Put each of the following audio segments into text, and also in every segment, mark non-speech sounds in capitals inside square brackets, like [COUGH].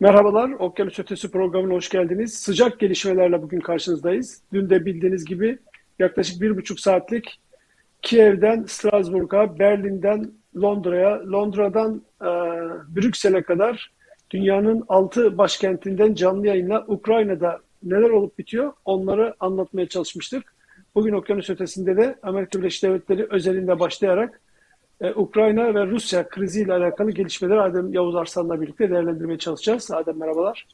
Merhabalar, Okyanus Ötesi programına hoş geldiniz. Sıcak gelişmelerle bugün karşınızdayız. Dün de bildiğiniz gibi yaklaşık bir buçuk saatlik Kiev'den Strasbourg'a, Berlin'den Londra'ya, Londra'dan e, Brüksel'e kadar dünyanın altı başkentinden canlı yayınla Ukrayna'da neler olup bitiyor onları anlatmaya çalışmıştık. Bugün Okyanus Ötesi'nde de Amerika Birleşik Devletleri özelinde başlayarak e, Ukrayna ve Rusya kriziyle alakalı gelişmeleri Adem Yavuz Arslan'la birlikte değerlendirmeye çalışacağız. Adem merhabalar.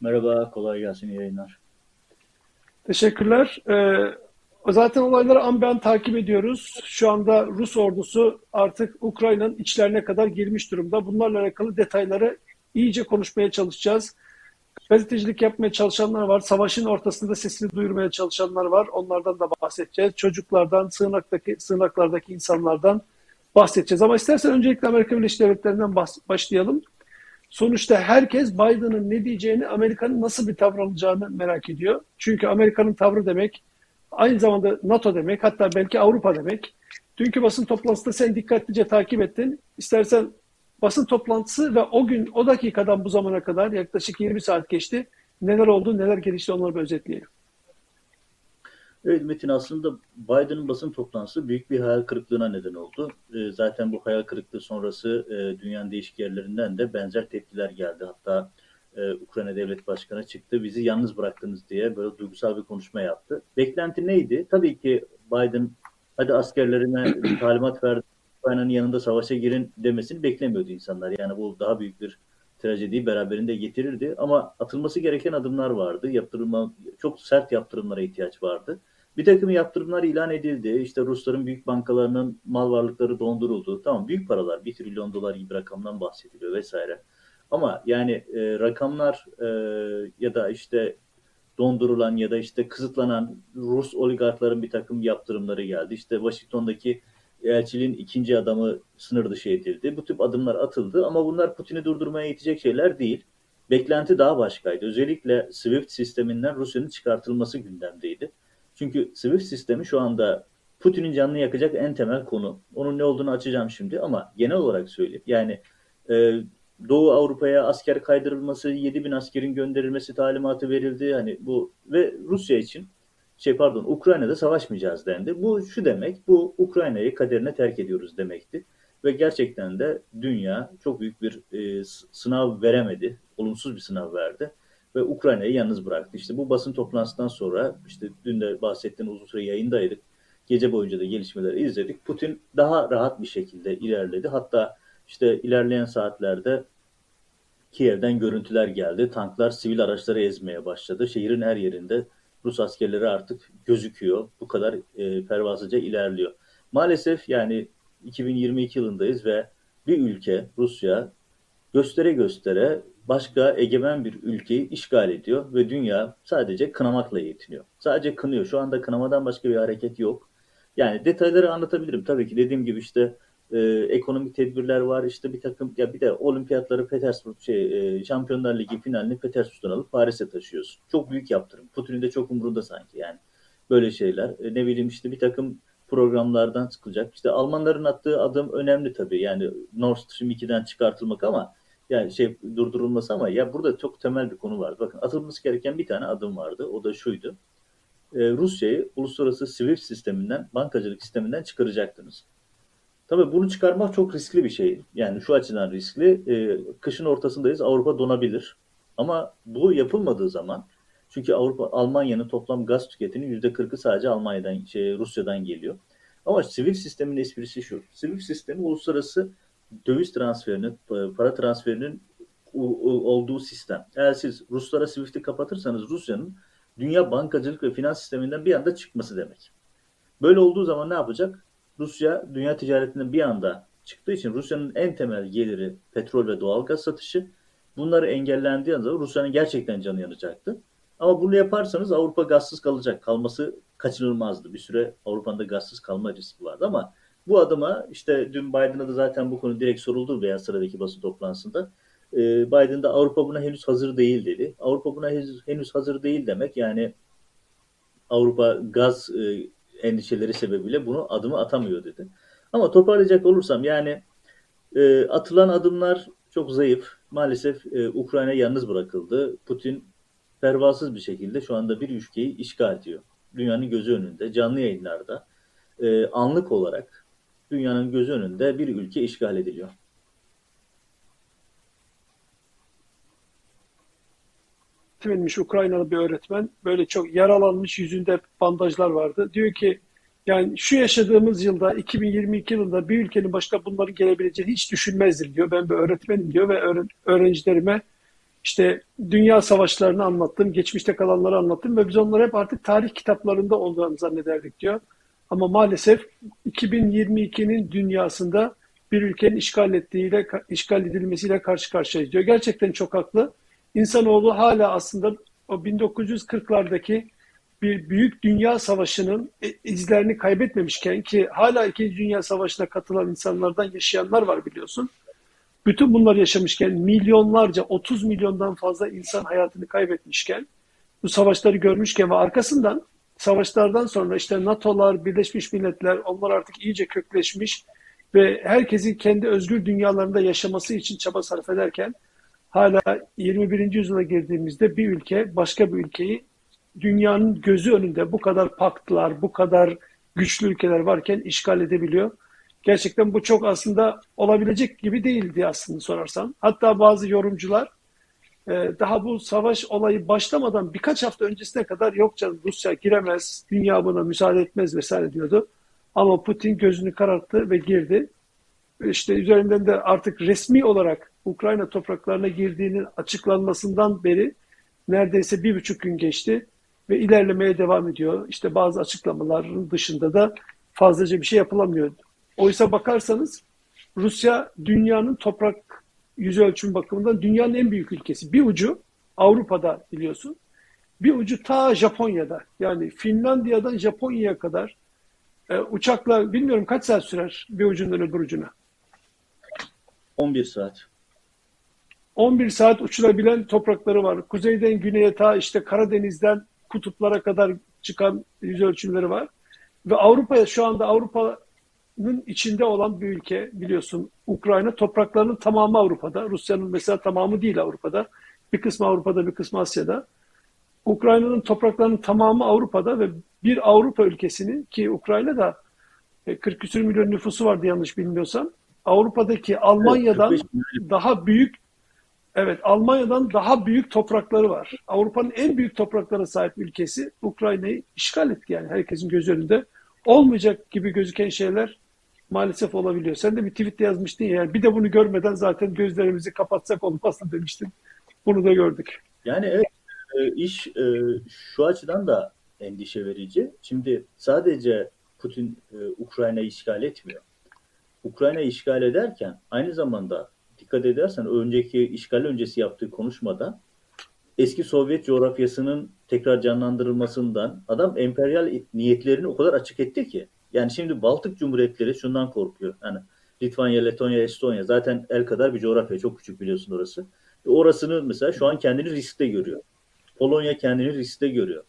Merhaba, kolay gelsin yayınlar. Teşekkürler. Ee, zaten olayları an ben takip ediyoruz. Şu anda Rus ordusu artık Ukrayna'nın içlerine kadar girmiş durumda. Bunlarla alakalı detayları iyice konuşmaya çalışacağız. Gazetecilik yapmaya çalışanlar var. Savaşın ortasında sesini duyurmaya çalışanlar var. Onlardan da bahsedeceğiz. Çocuklardan, sığınaktaki, sığınaklardaki insanlardan bahsedeceğiz. Ama istersen öncelikle Amerika Birleşik Devletleri'nden başlayalım. Sonuçta herkes Biden'ın ne diyeceğini, Amerika'nın nasıl bir tavır alacağını merak ediyor. Çünkü Amerika'nın tavrı demek aynı zamanda NATO demek, hatta belki Avrupa demek. Dünkü basın toplantısında sen dikkatlice takip ettin. İstersen basın toplantısı ve o gün, o dakikadan bu zamana kadar yaklaşık 20 saat geçti. Neler oldu, neler gelişti onları bir özetleyelim. Evet Metin aslında Biden'ın basın toplantısı büyük bir hayal kırıklığına neden oldu. E, zaten bu hayal kırıklığı sonrası e, dünyanın değişik yerlerinden de benzer tepkiler geldi. Hatta e, Ukrayna Devlet Başkanı çıktı bizi yalnız bıraktınız diye böyle duygusal bir konuşma yaptı. Beklenti neydi? Tabii ki Biden hadi askerlerine talimat verdi Ukrayna'nın yanında savaşa girin demesini beklemiyordu insanlar. Yani bu daha büyük bir trajediyi beraberinde getirirdi. Ama atılması gereken adımlar vardı. Yaptırılma, çok sert yaptırımlara ihtiyaç vardı. Bir takım yaptırımlar ilan edildi. İşte Rusların büyük bankalarının mal varlıkları donduruldu. Tamam büyük paralar, bir trilyon dolar gibi rakamdan bahsediliyor vesaire. Ama yani e, rakamlar e, ya da işte dondurulan ya da işte kısıtlanan Rus oligarkların bir takım yaptırımları geldi. İşte Washington'daki elçiliğin ikinci adamı sınır dışı edildi. Bu tip adımlar atıldı ama bunlar Putin'i durdurmaya yetecek şeyler değil. Beklenti daha başkaydı. Özellikle SWIFT sisteminden Rusya'nın çıkartılması gündemdeydi. Çünkü SWIFT sistemi şu anda Putin'in canını yakacak en temel konu. Onun ne olduğunu açacağım şimdi ama genel olarak söyleyeyim. Yani e, Doğu Avrupa'ya asker kaydırılması, 7 bin askerin gönderilmesi talimatı verildi. Hani bu ve Rusya için şey pardon Ukrayna'da savaşmayacağız dendi. Bu şu demek, bu Ukrayna'yı kaderine terk ediyoruz demekti. Ve gerçekten de dünya çok büyük bir e, sınav veremedi, olumsuz bir sınav verdi ve Ukrayna'yı yalnız bıraktı. İşte bu basın toplantısından sonra işte dün de bahsettiğim uzun süre yayındaydık. Gece boyunca da gelişmeleri izledik. Putin daha rahat bir şekilde ilerledi. Hatta işte ilerleyen saatlerde Kiev'den görüntüler geldi. Tanklar sivil araçları ezmeye başladı. Şehrin her yerinde Rus askerleri artık gözüküyor. Bu kadar e, pervasızca ilerliyor. Maalesef yani 2022 yılındayız ve bir ülke Rusya göstere göstere başka egemen bir ülkeyi işgal ediyor ve dünya sadece kınamakla yetiniyor. Sadece kınıyor. Şu anda kınamadan başka bir hareket yok. Yani detayları anlatabilirim. Tabii ki dediğim gibi işte e, ekonomik tedbirler var. İşte bir takım ya bir de olimpiyatları Petersburg şey e, Şampiyonlar Ligi finalini Petersburg'dan alıp Paris'e taşıyorsun. Çok büyük yaptırım. Putin'in de çok umurunda sanki yani. Böyle şeyler. E, ne bileyim işte bir takım programlardan çıkılacak. İşte Almanların attığı adım önemli tabii. Yani Nord Stream 2'den çıkartılmak ama yani şey durdurulması ama ya burada çok temel bir konu vardı. Bakın atılması gereken bir tane adım vardı. O da şuydu. Ee, Rusya'yı uluslararası SWIFT sisteminden, bankacılık sisteminden çıkaracaktınız. Tabii bunu çıkarmak çok riskli bir şey. Yani şu açıdan riskli. E, kışın ortasındayız. Avrupa donabilir. Ama bu yapılmadığı zaman çünkü Avrupa Almanya'nın toplam gaz tüketimi yüzde 40'ı sadece Almanya'dan şey Rusya'dan geliyor. Ama SWIFT sistemin esprisi şu. SWIFT sistemi uluslararası döviz transferinin, para transferinin olduğu sistem. Eğer siz Ruslara SWIFT'i kapatırsanız Rusya'nın dünya bankacılık ve finans sisteminden bir anda çıkması demek. Böyle olduğu zaman ne yapacak? Rusya dünya ticaretinden bir anda çıktığı için Rusya'nın en temel geliri petrol ve doğalgaz satışı. Bunları engellendiği anda Rusya'nın gerçekten canı yanacaktı. Ama bunu yaparsanız Avrupa gazsız kalacak. Kalması kaçınılmazdı. Bir süre Avrupa'da gazsız kalma riski vardı ama bu adıma işte dün Biden'a da zaten bu konu direkt soruldu veya sıradaki basın toplantısında. E, Biden da Avrupa buna henüz hazır değil dedi. Avrupa buna henüz, henüz hazır değil demek yani Avrupa gaz e, endişeleri sebebiyle bunu adımı atamıyor dedi. Ama toparlayacak olursam yani e, atılan adımlar çok zayıf. Maalesef e, Ukrayna yalnız bırakıldı. Putin pervasız bir şekilde şu anda bir ülkeyi işgal ediyor. Dünyanın gözü önünde, canlı yayınlarda e, anlık olarak dünyanın gözü önünde bir ülke işgal ediliyor. Edilmiş Ukraynalı bir öğretmen böyle çok yaralanmış yüzünde bandajlar vardı. Diyor ki yani şu yaşadığımız yılda 2022 yılında bir ülkenin başına bunların gelebileceğini hiç düşünmezdim diyor. Ben bir öğretmenim diyor ve öğrencilerime işte dünya savaşlarını anlattım, geçmişte kalanları anlattım ve biz onları hep artık tarih kitaplarında olduğunu zannederdik diyor. Ama maalesef 2022'nin dünyasında bir ülkenin işgal ettiğiyle işgal edilmesiyle karşı karşıyayız diyor. Gerçekten çok haklı. İnsanoğlu hala aslında o 1940'lardaki bir büyük dünya savaşının e, izlerini kaybetmemişken ki hala ikinci dünya savaşına katılan insanlardan yaşayanlar var biliyorsun. Bütün bunları yaşamışken milyonlarca 30 milyondan fazla insan hayatını kaybetmişken bu savaşları görmüşken ve arkasından savaşlardan sonra işte NATO'lar, Birleşmiş Milletler onlar artık iyice kökleşmiş ve herkesin kendi özgür dünyalarında yaşaması için çaba sarf ederken hala 21. yüzyıla girdiğimizde bir ülke başka bir ülkeyi dünyanın gözü önünde bu kadar paktlar, bu kadar güçlü ülkeler varken işgal edebiliyor. Gerçekten bu çok aslında olabilecek gibi değildi aslında sorarsan. Hatta bazı yorumcular e, daha bu savaş olayı başlamadan birkaç hafta öncesine kadar yok canım Rusya giremez, dünya buna müsaade etmez vesaire diyordu. Ama Putin gözünü kararttı ve girdi. İşte üzerinden de artık resmi olarak Ukrayna topraklarına girdiğinin açıklanmasından beri neredeyse bir buçuk gün geçti ve ilerlemeye devam ediyor. İşte bazı açıklamaların dışında da fazlaca bir şey yapılamıyor. Oysa bakarsanız Rusya dünyanın toprak yüz ölçüm bakımından dünyanın en büyük ülkesi. Bir ucu Avrupa'da biliyorsun. Bir ucu ta Japonya'da. Yani Finlandiya'dan Japonya'ya kadar e, uçakla bilmiyorum kaç saat sürer bir ucundan öbür ucuna. 11 saat. 11 saat uçulabilen toprakları var. Kuzeyden güneye ta işte Karadeniz'den kutuplara kadar çıkan yüz ölçümleri var. Ve Avrupa'ya şu anda Avrupa'nın içinde olan bir ülke biliyorsun. Ukrayna topraklarının tamamı Avrupa'da. Rusya'nın mesela tamamı değil Avrupa'da. Bir kısmı Avrupa'da bir kısmı Asya'da. Ukrayna'nın topraklarının tamamı Avrupa'da ve bir Avrupa ülkesinin ki Ukrayna'da 40 e, küsür milyon nüfusu vardı yanlış bilmiyorsam. Avrupa'daki Almanya'dan evet, daha büyük Evet, Almanya'dan daha büyük toprakları var. Avrupa'nın en büyük topraklara sahip ülkesi Ukrayna'yı işgal etti yani herkesin göz önünde. Olmayacak gibi gözüken şeyler maalesef olabiliyor. Sen de bir tweette yazmıştın ya, yani bir de bunu görmeden zaten gözlerimizi kapatsak olmazdı demiştin. Bunu da gördük. Yani evet, e, iş e, şu açıdan da endişe verici. Şimdi sadece Putin e, Ukrayna'yı işgal etmiyor. Ukrayna'yı işgal ederken aynı zamanda dikkat edersen önceki işgal öncesi yaptığı konuşmada eski Sovyet coğrafyasının tekrar canlandırılmasından adam emperyal niyetlerini o kadar açık etti ki. Yani şimdi Baltık Cumhuriyetleri şundan korkuyor. Yani Litvanya, Letonya, Estonya zaten el kadar bir coğrafya. Çok küçük biliyorsun orası. E orasını mesela şu an kendini riskte görüyor. Polonya kendini riskte görüyor.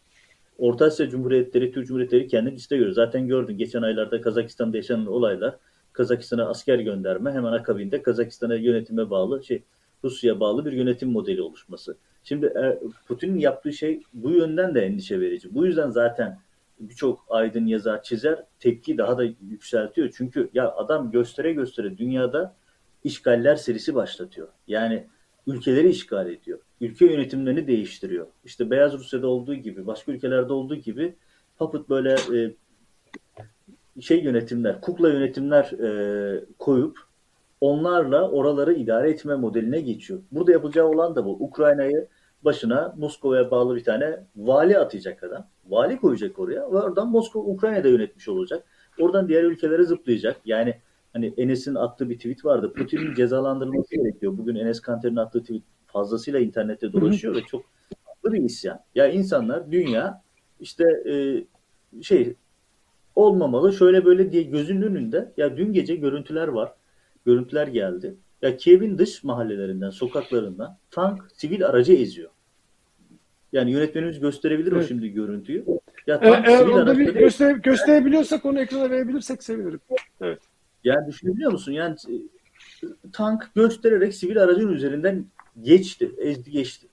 Orta Asya Cumhuriyetleri, Türk Cumhuriyetleri kendini riskte görüyor. Zaten gördün geçen aylarda Kazakistan'da yaşanan olaylar Kazakistan'a asker gönderme hemen akabinde Kazakistan'a yönetime bağlı şey Rusya'ya bağlı bir yönetim modeli oluşması. Şimdi e, Putin'in yaptığı şey bu yönden de endişe verici. Bu yüzden zaten birçok aydın yazar çizer tepki daha da yükseltiyor. Çünkü ya adam göstere göstere dünyada işgaller serisi başlatıyor. Yani ülkeleri işgal ediyor. Ülke yönetimlerini değiştiriyor. İşte Beyaz Rusya'da olduğu gibi, başka ülkelerde olduğu gibi Puppet böyle e, şey yönetimler, kukla yönetimler e, koyup onlarla oraları idare etme modeline geçiyor. Burada yapacağı olan da bu. Ukrayna'yı başına Moskova'ya bağlı bir tane vali atacak adam. Vali koyacak oraya ve oradan Moskova Ukrayna'da yönetmiş olacak. Oradan diğer ülkelere zıplayacak. Yani hani Enes'in attığı bir tweet vardı. Putin'in cezalandırılması gerekiyor. Bugün Enes Kanter'in attığı tweet fazlasıyla internette dolaşıyor ve çok haklı bir isyan. Ya insanlar dünya işte e, şey olmamalı şöyle böyle diye gözünün önünde ya dün gece görüntüler var. Görüntüler geldi. Ya Kiev'in dış mahallelerinden, sokaklarından tank sivil aracı eziyor. Yani yönetmenimiz gösterebilir evet. o şimdi görüntüyü. Ya tank, eğer sivil onda bir göster gösterebiliyorsak onu ekrana verebilirsek sevinirim. Evet. Yani düşünebiliyor musun? Yani tank göstererek sivil aracın üzerinden geçti, ezdi geçti.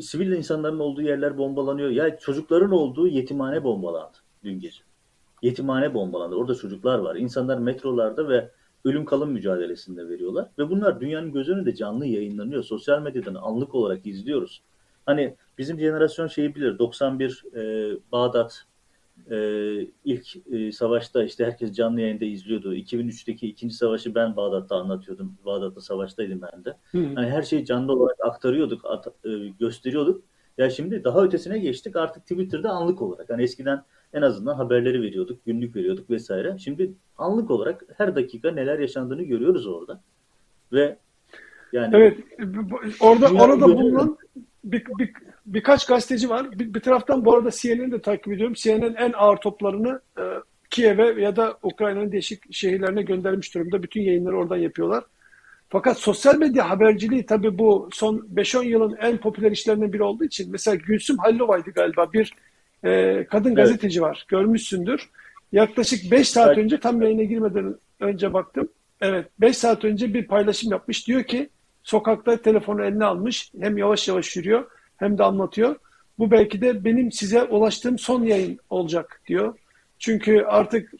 Sivil insanların olduğu yerler bombalanıyor. Ya çocukların olduğu yetimhane bombalandı dün gece. Yetimhane bombalandı. Orada çocuklar var. İnsanlar metrolarda ve ölüm kalım mücadelesinde veriyorlar. Ve bunlar dünyanın göz önünde canlı yayınlanıyor. Sosyal medyadan anlık olarak izliyoruz. Hani bizim jenerasyon şeyi bilir. 91 e, Bağdat e, ilk e, savaşta işte herkes canlı yayında izliyordu. 2003'teki ikinci savaşı ben Bağdat'ta anlatıyordum. Bağdat'ta savaştaydım ben de. Hı. Hani her şeyi canlı olarak aktarıyorduk, at, e, gösteriyorduk. Ya şimdi daha ötesine geçtik artık Twitter'da anlık olarak. Hani eskiden en azından haberleri veriyorduk, günlük veriyorduk vesaire. Şimdi anlık olarak her dakika neler yaşandığını görüyoruz orada. Ve yani Evet, orada orada bulunan bir, bir, birkaç gazeteci var. Bir, bir taraftan bu arada CNN'i de takip ediyorum. CNN en ağır toplarını e, Kiev'e ya da Ukrayna'nın değişik şehirlerine göndermiş durumda. Bütün yayınları oradan yapıyorlar. Fakat sosyal medya haberciliği tabii bu son 5-10 yılın en popüler işlerinden biri olduğu için mesela Gülsüm Hallova'ydı galiba bir e, kadın evet. gazeteci var. Görmüşsündür. Yaklaşık 5 saat evet. önce tam yayına girmeden önce baktım. Evet 5 saat önce bir paylaşım yapmış. Diyor ki sokakta telefonu eline almış. Hem yavaş yavaş yürüyor hem de anlatıyor. Bu belki de benim size ulaştığım son yayın olacak diyor. Çünkü artık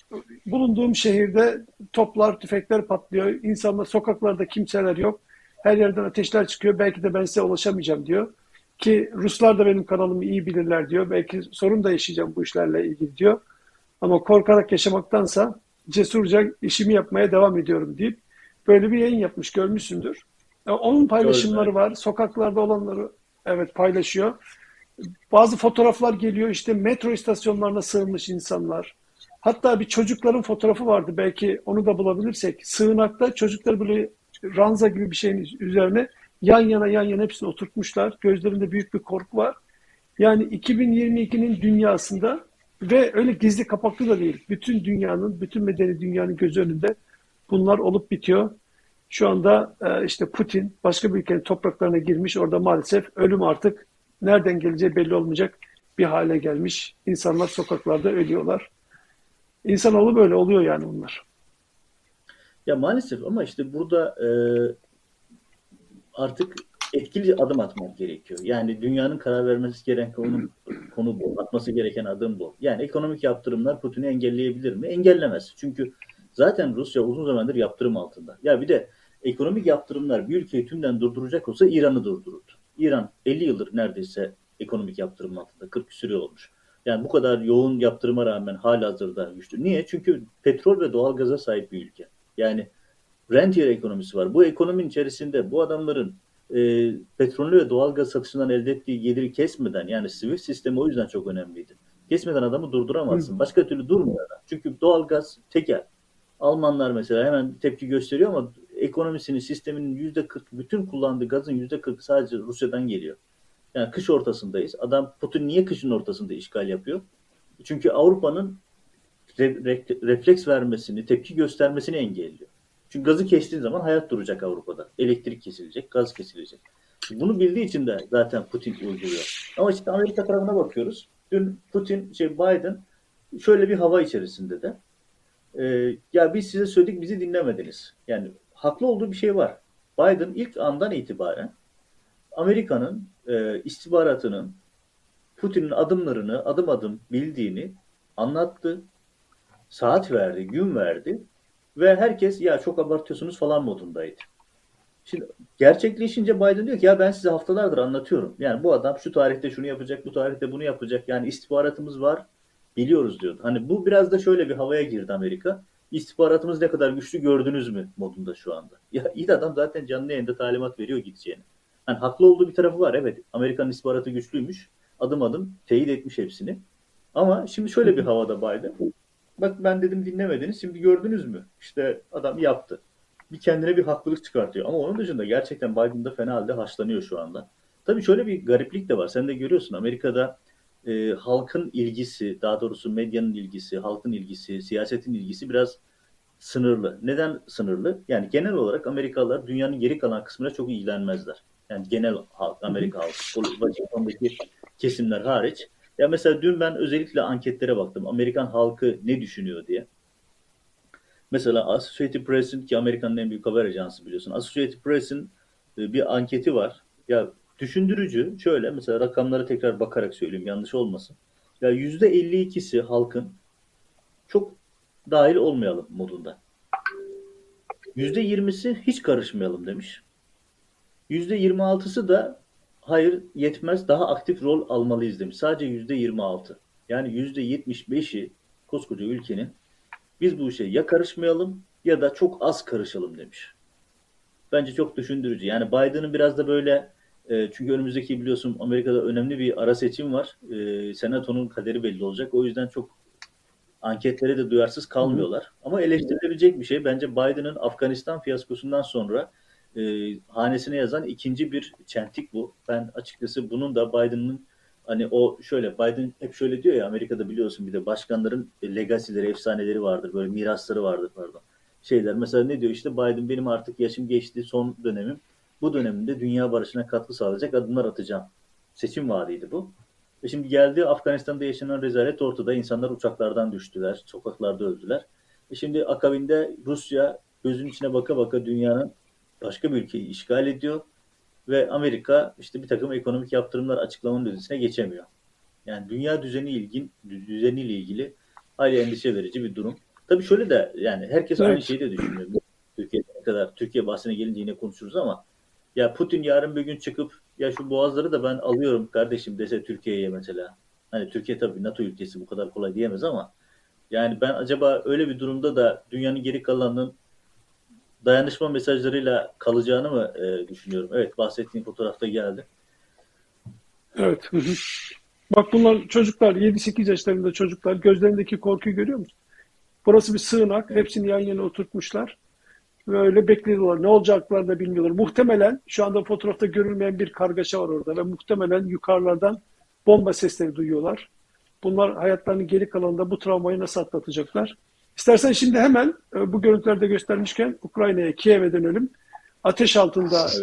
bulunduğum şehirde toplar, tüfekler patlıyor. İnsanlar sokaklarda kimseler yok. Her yerden ateşler çıkıyor. Belki de ben size ulaşamayacağım diyor. Ki Ruslar da benim kanalımı iyi bilirler diyor. Belki sorun da yaşayacağım bu işlerle ilgili diyor. Ama korkarak yaşamaktansa cesurca işimi yapmaya devam ediyorum deyip böyle bir yayın yapmış görmüşsündür. Onun paylaşımları var. Sokaklarda olanları evet paylaşıyor. Bazı fotoğraflar geliyor işte metro istasyonlarına sığınmış insanlar. Hatta bir çocukların fotoğrafı vardı belki onu da bulabilirsek. Sığınakta çocuklar böyle ranza gibi bir şeyin üzerine yan yana yan yana hepsini oturtmuşlar. Gözlerinde büyük bir korku var. Yani 2022'nin dünyasında ve öyle gizli kapaklı da değil. Bütün dünyanın, bütün medeni dünyanın göz önünde bunlar olup bitiyor. Şu anda e, işte Putin başka bir ülkenin topraklarına girmiş. Orada maalesef ölüm artık nereden geleceği belli olmayacak bir hale gelmiş. İnsanlar sokaklarda ölüyorlar. İnsanoğlu böyle oluyor yani bunlar. Ya maalesef ama işte burada e, artık etkili adım atmak gerekiyor. Yani dünyanın karar vermesi gereken konu, konu bu. Atması gereken adım bu. Yani ekonomik yaptırımlar Putin'i engelleyebilir mi? Engellemez. Çünkü zaten Rusya uzun zamandır yaptırım altında. Ya bir de ekonomik yaptırımlar bir ülkeyi tümden durduracak olsa İran'ı durdururdu. İran 50 yıldır neredeyse ekonomik yaptırım altında. 40 küsür olmuş. Yani bu kadar yoğun yaptırıma rağmen hala hazırda güçlü. Niye? Çünkü petrol ve doğal gaza sahip bir ülke. Yani rentier ekonomisi var. Bu ekonominin içerisinde bu adamların e, petrolü ve doğal gaz satışından elde ettiği geliri kesmeden yani Swift sistemi o yüzden çok önemliydi. Kesmeden adamı durduramazsın. Başka türlü durmuyor adam. Çünkü doğal gaz tekel. Almanlar mesela hemen tepki gösteriyor ama ekonomisinin, sisteminin yüzde 40, bütün kullandığı gazın yüzde 40 sadece Rusya'dan geliyor. Yani kış ortasındayız. Adam Putin niye kışın ortasında işgal yapıyor? Çünkü Avrupa'nın re- re- refleks vermesini, tepki göstermesini engelliyor. Çünkü gazı kestiğin zaman hayat duracak Avrupa'da. Elektrik kesilecek, gaz kesilecek. Bunu bildiği için de zaten Putin uyguluyor. Ama işte Amerika tarafına bakıyoruz. Dün Putin, şey Biden şöyle bir hava içerisinde de e, ya biz size söyledik bizi dinlemediniz. Yani haklı olduğu bir şey var. Biden ilk andan itibaren Amerika'nın e, istihbaratının Putin'in adımlarını adım adım bildiğini anlattı. Saat verdi, gün verdi ve herkes ya çok abartıyorsunuz falan modundaydı. Şimdi gerçekleşince Biden diyor ki ya ben size haftalardır anlatıyorum. Yani bu adam şu tarihte şunu yapacak, bu tarihte bunu yapacak. Yani istihbaratımız var, biliyoruz diyordu. Hani bu biraz da şöyle bir havaya girdi Amerika. İstihbaratımız ne kadar güçlü gördünüz mü modunda şu anda. Ya iyi adam zaten canlı yayında talimat veriyor gideceğini. Hani haklı olduğu bir tarafı var. Evet Amerikan istihbaratı güçlüymüş. Adım adım teyit etmiş hepsini. Ama şimdi şöyle bir havada Biden. Bak ben dedim dinlemediniz. Şimdi gördünüz mü? İşte adam yaptı. Bir kendine bir haklılık çıkartıyor. Ama onun dışında gerçekten Biden da fena halde haşlanıyor şu anda. Tabii şöyle bir gariplik de var. Sen de görüyorsun Amerika'da e, halkın ilgisi, daha doğrusu medyanın ilgisi, halkın ilgisi, siyasetin ilgisi biraz sınırlı. Neden sınırlı? Yani genel olarak Amerikalılar dünyanın geri kalan kısmına çok ilgilenmezler. Yani genel halk, Amerika halkı, Washington'daki kesimler hariç. Ya mesela dün ben özellikle anketlere baktım. Amerikan halkı ne düşünüyor diye. Mesela Associated Press'in ki Amerika'nın en büyük haber ajansı biliyorsun. Associated Press'in e, bir anketi var. Ya düşündürücü şöyle mesela rakamlara tekrar bakarak söyleyeyim yanlış olmasın. Ya %52'si halkın çok dahil olmayalım modunda. %20'si hiç karışmayalım demiş. %26'sı da hayır yetmez daha aktif rol almalıyız demiş. Sadece %26. Yani %75'i koskoca ülkenin biz bu işe ya karışmayalım ya da çok az karışalım demiş. Bence çok düşündürücü. Yani Biden'ın biraz da böyle e, çünkü önümüzdeki biliyorsun Amerika'da önemli bir ara seçim var. E, senatonun kaderi belli olacak. O yüzden çok anketlere de duyarsız kalmıyorlar. Hı. Ama eleştirilebilecek bir şey. Bence Biden'ın Afganistan fiyaskosundan sonra e, hanesine yazan ikinci bir çentik bu. Ben açıkçası bunun da Biden'ın hani o şöyle Biden hep şöyle diyor ya Amerika'da biliyorsun bir de başkanların legacy'leri, efsaneleri vardır. Böyle mirasları vardır pardon. Şeyler mesela ne diyor işte Biden benim artık yaşım geçti son dönemim. Bu döneminde dünya barışına katkı sağlayacak adımlar atacağım. Seçim vaadiydi bu. Ve şimdi geldi Afganistan'da yaşanan rezalet ortada. İnsanlar uçaklardan düştüler, sokaklarda öldüler. E şimdi akabinde Rusya gözün içine baka baka dünyanın başka bir ülkeyi işgal ediyor ve Amerika işte bir takım ekonomik yaptırımlar açıklamanın ötesine geçemiyor. Yani dünya düzeni ilgin düzeniyle ilgili hayli endişe verici bir durum. Tabii şöyle de yani herkes evet. aynı şeyi de düşünüyor. Türkiye'de kadar Türkiye bahsine gelince yine konuşuruz ama ya Putin yarın bir gün çıkıp ya şu boğazları da ben alıyorum kardeşim dese Türkiye'ye mesela. Hani Türkiye tabii NATO ülkesi bu kadar kolay diyemez ama yani ben acaba öyle bir durumda da dünyanın geri kalanının dayanışma mesajlarıyla kalacağını mı e, düşünüyorum? Evet bahsettiğim fotoğrafta geldi. Evet. Bak bunlar çocuklar 7-8 yaşlarında çocuklar gözlerindeki korkuyu görüyor musun? Burası bir sığınak. Hepsini yan yana oturtmuşlar. Ve öyle bekliyorlar. Ne olacaklar da bilmiyorlar. Muhtemelen şu anda fotoğrafta görülmeyen bir kargaşa var orada ve muhtemelen yukarılardan bomba sesleri duyuyorlar. Bunlar hayatlarının geri kalanında bu travmayı nasıl atlatacaklar? İstersen şimdi hemen e, bu görüntülerde göstermişken Ukrayna'ya, Kiev'e dönelim. Ateş altındaki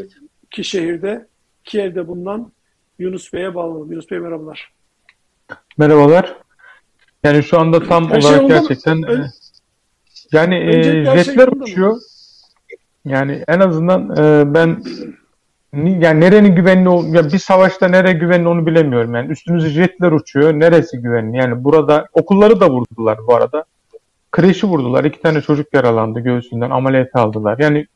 evet. şehirde, Kiev'de bulunan Yunus Bey'e bağlanalım. Yunus Bey merhabalar. Merhabalar. Yani şu anda tam Her şey olarak şey gerçekten Ön, e, yani e, şey jetler şey uçuyor. Mı? Yani en azından e, ben yani nerenin güvenli ol ya bir savaşta nere güvenli onu bilemiyorum. Yani üstümüze jetler uçuyor. Neresi güvenli? Yani burada okulları da vurdular bu arada. Kreşi vurdular. iki tane çocuk yaralandı göğsünden. Ameliyat aldılar. Yani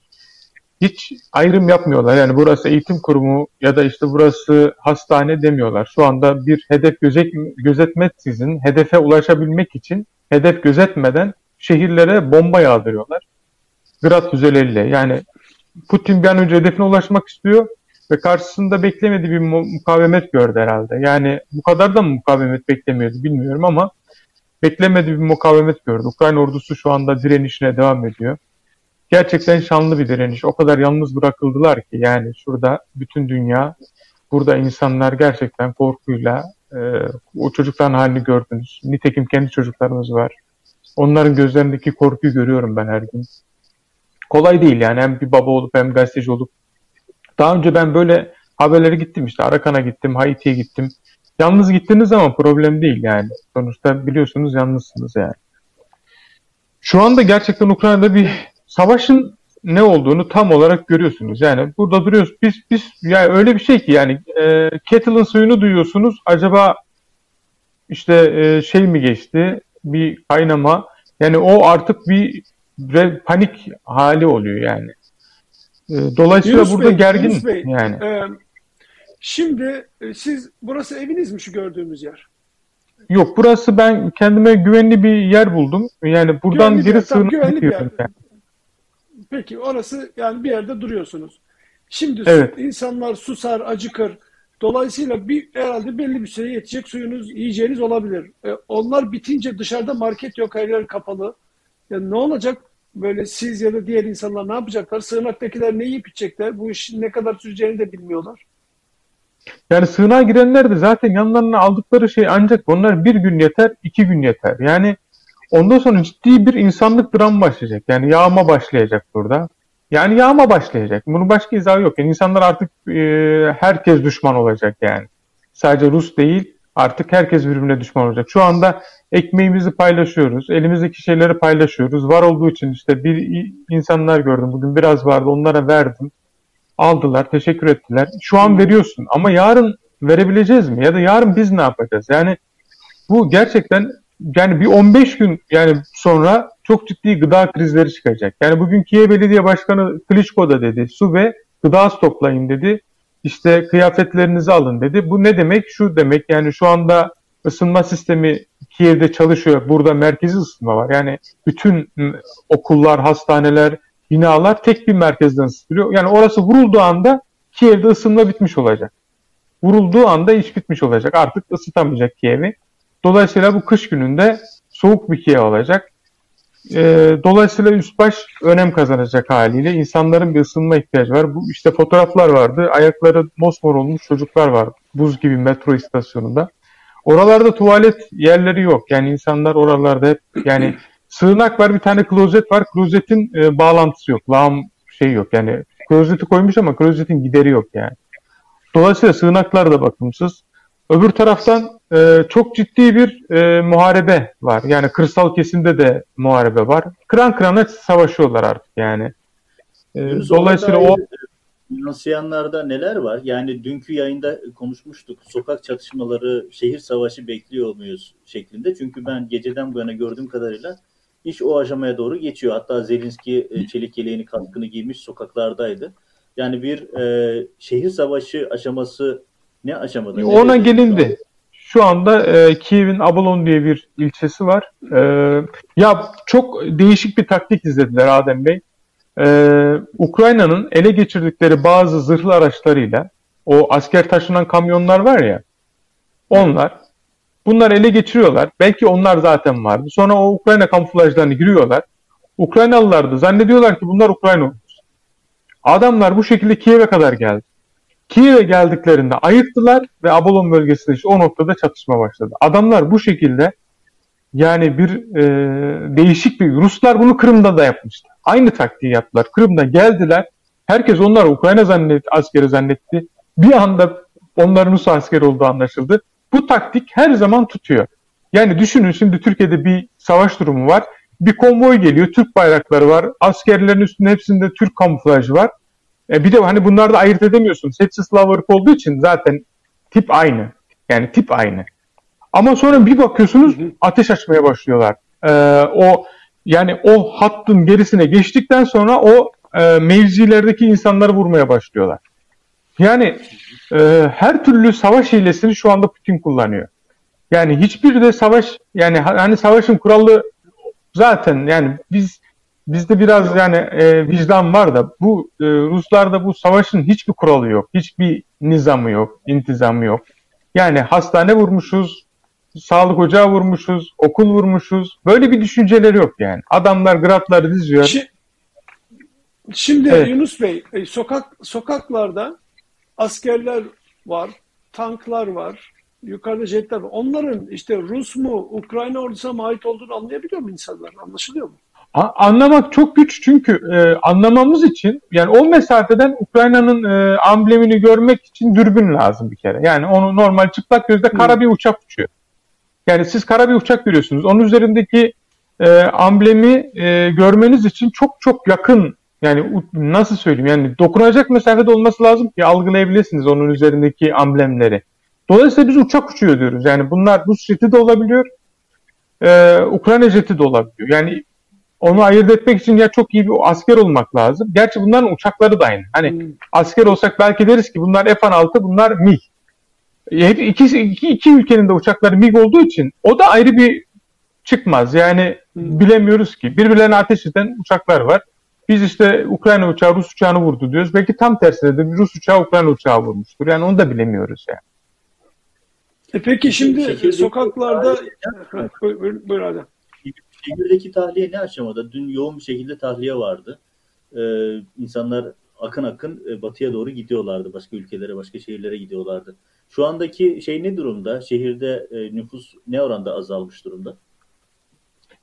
hiç ayrım yapmıyorlar. Yani burası eğitim kurumu ya da işte burası hastane demiyorlar. Şu anda bir hedef gözet, gözetmeksizin hedefe ulaşabilmek için hedef gözetmeden şehirlere bomba yağdırıyorlar. Grad füzeleriyle. Yani Putin bir an önce hedefine ulaşmak istiyor ve karşısında beklemediği bir mukavemet gördü herhalde. Yani bu kadar da mı mukavemet beklemiyordu bilmiyorum ama beklemediği bir mukavemet gördü. Ukrayna ordusu şu anda direnişine devam ediyor. Gerçekten şanlı bir direniş. O kadar yalnız bırakıldılar ki yani şurada bütün dünya, burada insanlar gerçekten korkuyla e, o çocukların halini gördünüz. Nitekim kendi çocuklarımız var. Onların gözlerindeki korkuyu görüyorum ben her gün. Kolay değil yani hem bir baba olup hem gazeteci olup. Daha önce ben böyle haberlere gittim işte Arakan'a gittim, Haiti'ye gittim. Yalnız gittiğiniz zaman problem değil yani. Sonuçta biliyorsunuz yalnızsınız yani. Şu anda gerçekten Ukrayna'da bir savaşın ne olduğunu tam olarak görüyorsunuz. Yani burada duruyoruz. Biz biz yani öyle bir şey ki yani e, kettle'ın suyunu duyuyorsunuz. Acaba işte e, şey mi geçti? Bir kaynama. Yani o artık bir panik hali oluyor yani. E, dolayısıyla Yunus burada Bey, gergin Bey, yani. E, Şimdi e, siz burası eviniz mi şu gördüğümüz yer? Yok burası ben kendime güvenli bir yer buldum. Yani buradan güvenli geri sığınıp Yani. Peki orası yani bir yerde duruyorsunuz. Şimdi evet. su, insanlar susar, acıkır. Dolayısıyla bir herhalde belli bir süre yetecek suyunuz, yiyeceğiniz olabilir. E, onlar bitince dışarıda market yok, her yer kapalı. Yani ne olacak? Böyle siz ya da diğer insanlar ne yapacaklar? Sığınaktakiler ne yiyip içecekler? Bu iş ne kadar süreceğini de bilmiyorlar. Yani sığınağa girenler de zaten yanlarına aldıkları şey ancak onlar bir gün yeter, iki gün yeter. Yani ondan sonra ciddi bir insanlık dram başlayacak. Yani yağma başlayacak burada. Yani yağma başlayacak. Bunun başka izahı yok. Yani insanlar artık e, herkes düşman olacak yani. Sadece Rus değil, Artık herkes birbirine düşman olacak. Şu anda ekmeğimizi paylaşıyoruz. Elimizdeki şeyleri paylaşıyoruz. Var olduğu için işte bir insanlar gördüm. Bugün biraz vardı onlara verdim. Aldılar, teşekkür ettiler. Şu an veriyorsun ama yarın verebileceğiz mi? Ya da yarın biz ne yapacağız? Yani bu gerçekten yani bir 15 gün yani sonra çok ciddi gıda krizleri çıkacak. Yani bugün Kiev Belediye Başkanı Klitschko da dedi su ve gıda stoklayın dedi. İşte kıyafetlerinizi alın dedi. Bu ne demek? Şu demek yani şu anda ısınma sistemi Kiev'de çalışıyor. Burada merkezi ısınma var. Yani bütün okullar, hastaneler, binalar tek bir merkezden ısıtılıyor. Yani orası vurulduğu anda Kiev'de ısınma bitmiş olacak. Vurulduğu anda iş bitmiş olacak. Artık ısıtamayacak Kiev'i. Dolayısıyla bu kış gününde soğuk bir Kiev olacak. E, dolayısıyla üst baş önem kazanacak haliyle. insanların bir ısınma ihtiyacı var. Bu işte fotoğraflar vardı. Ayakları mosmor olmuş çocuklar var. Buz gibi metro istasyonunda. Oralarda tuvalet yerleri yok. Yani insanlar oralarda hep yani sığınak var bir tane klozet var. Klozetin e, bağlantısı yok. Lağım şey yok. Yani klozeti koymuş ama klozetin gideri yok yani. Dolayısıyla sığınaklar da bakımsız. Öbür taraftan e, çok ciddi bir e, muharebe var. Yani kırsal kesimde de muharebe var. Kıran kırana savaşıyorlar artık yani. E, dolayısıyla o yansıyanlarda neler var? Yani dünkü yayında konuşmuştuk. Sokak çatışmaları, şehir savaşı bekliyor muyuz şeklinde. Çünkü ben geceden bu yana gördüğüm kadarıyla iş o aşamaya doğru geçiyor. Hatta Zelinski e, çelik yeleğini kaskını giymiş sokaklardaydı. Yani bir e, şehir savaşı aşaması ne aşamada? Ona gelindi. Şu anda e, Kiev'in Abalon diye bir ilçesi var. E, ya çok değişik bir taktik izlediler Adem Bey. E, Ukrayna'nın ele geçirdikleri bazı zırhlı araçlarıyla o asker taşınan kamyonlar var ya onlar bunlar ele geçiriyorlar. Belki onlar zaten vardı. Sonra o Ukrayna kamuflajlarını giriyorlar. Ukraynalılar da zannediyorlar ki bunlar Ukrayna Adamlar bu şekilde Kiev'e kadar geldi. Kiev'e geldiklerinde ayıktılar ve Abolon bölgesinde işte o noktada çatışma başladı. Adamlar bu şekilde yani bir e, değişik bir Ruslar bunu Kırım'da da yapmıştı. Aynı taktiği yaptılar. Kırım'da geldiler. Herkes onlar Ukrayna zannetti, askeri zannetti. Bir anda onların Rus askeri olduğu anlaşıldı. Bu taktik her zaman tutuyor. Yani düşünün şimdi Türkiye'de bir savaş durumu var. Bir konvoy geliyor, Türk bayrakları var. Askerlerin üstünde hepsinde Türk kamuflajı var. E bir de hani bunlarda ayırt edemiyorsun. Hepsi Slav ırk olduğu için zaten tip aynı. Yani tip aynı. Ama sonra bir bakıyorsunuz ateş açmaya başlıyorlar. Ee, o yani o hattın gerisine geçtikten sonra o e, mevzilerdeki insanları vurmaya başlıyorlar. Yani e, her türlü savaş hilesini şu anda Putin kullanıyor. Yani hiçbir de savaş yani hani savaşın kuralı zaten yani biz bizde biraz yani e, vicdan var da bu e, Ruslarda bu savaşın hiçbir kuralı yok. Hiçbir nizamı yok, intizamı yok. Yani hastane vurmuşuz, sağlık ocağı vurmuşuz, okul vurmuşuz. Böyle bir düşünceleri yok yani. Adamlar gratları diziyor. Şimdi evet. Yunus Bey, e, sokak sokaklarda askerler var, tanklar var, yukarıda jetler var. Onların işte Rus mu, Ukrayna ordusuna mı ait olduğunu anlayabiliyor mu insanlar? Anlaşılıyor mu? anlamak çok güç çünkü e, anlamamız için yani o mesafeden Ukrayna'nın e, amblemini görmek için dürbün lazım bir kere. Yani onu normal çıplak gözle kara bir uçak uçuyor. Yani siz kara bir uçak görüyorsunuz. Onun üzerindeki e, amblemi e, görmeniz için çok çok yakın yani nasıl söyleyeyim yani dokunacak mesafede olması lazım ki algılayabilirsiniz onun üzerindeki amblemleri. Dolayısıyla biz uçak uçuyor diyoruz. Yani bunlar Rus jeti de olabiliyor, e, Ukrayna jeti de olabiliyor. Yani onu ayırt etmek için ya çok iyi bir asker olmak lazım. Gerçi bunların uçakları da aynı. Hani hmm. asker olsak belki deriz ki bunlar F-16, bunlar MiG. Hep iki, iki, iki ülkenin de uçakları MiG olduğu için o da ayrı bir çıkmaz. Yani hmm. bilemiyoruz ki. Birbirlerine ateş eden uçaklar var. Biz işte Ukrayna uçağı Rus uçağını vurdu diyoruz. Belki tam tersine de Rus uçağı Ukrayna uçağı vurmuştur. Yani onu da bilemiyoruz yani. E peki şimdi Şekilde sokaklarda... buyur, buyur, buyur Adem. Şehirdeki tahliye ne aşamada? Dün yoğun bir şekilde tahliye vardı. Ee, insanlar akın akın e, batıya doğru gidiyorlardı. Başka ülkelere, başka şehirlere gidiyorlardı. Şu andaki şey ne durumda? Şehirde e, nüfus ne oranda azalmış durumda?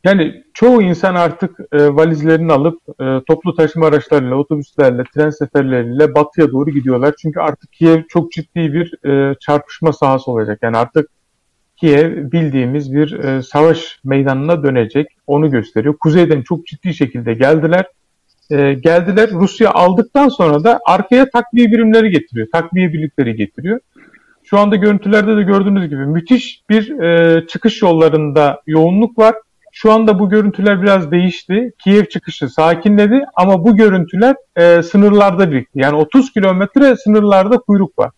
Yani çoğu insan artık e, valizlerini alıp e, toplu taşıma araçlarıyla, otobüslerle, tren seferleriyle batıya doğru gidiyorlar. Çünkü artık Kiev çok ciddi bir e, çarpışma sahası olacak. Yani artık Kiev bildiğimiz bir e, savaş meydanına dönecek. Onu gösteriyor. Kuzeyden çok ciddi şekilde geldiler. E, geldiler. Rusya aldıktan sonra da arkaya takviye birimleri getiriyor. Takviye birlikleri getiriyor. Şu anda görüntülerde de gördüğünüz gibi müthiş bir e, çıkış yollarında yoğunluk var. Şu anda bu görüntüler biraz değişti. Kiev çıkışı sakinledi ama bu görüntüler e, sınırlarda birikti. Yani 30 kilometre sınırlarda kuyruk var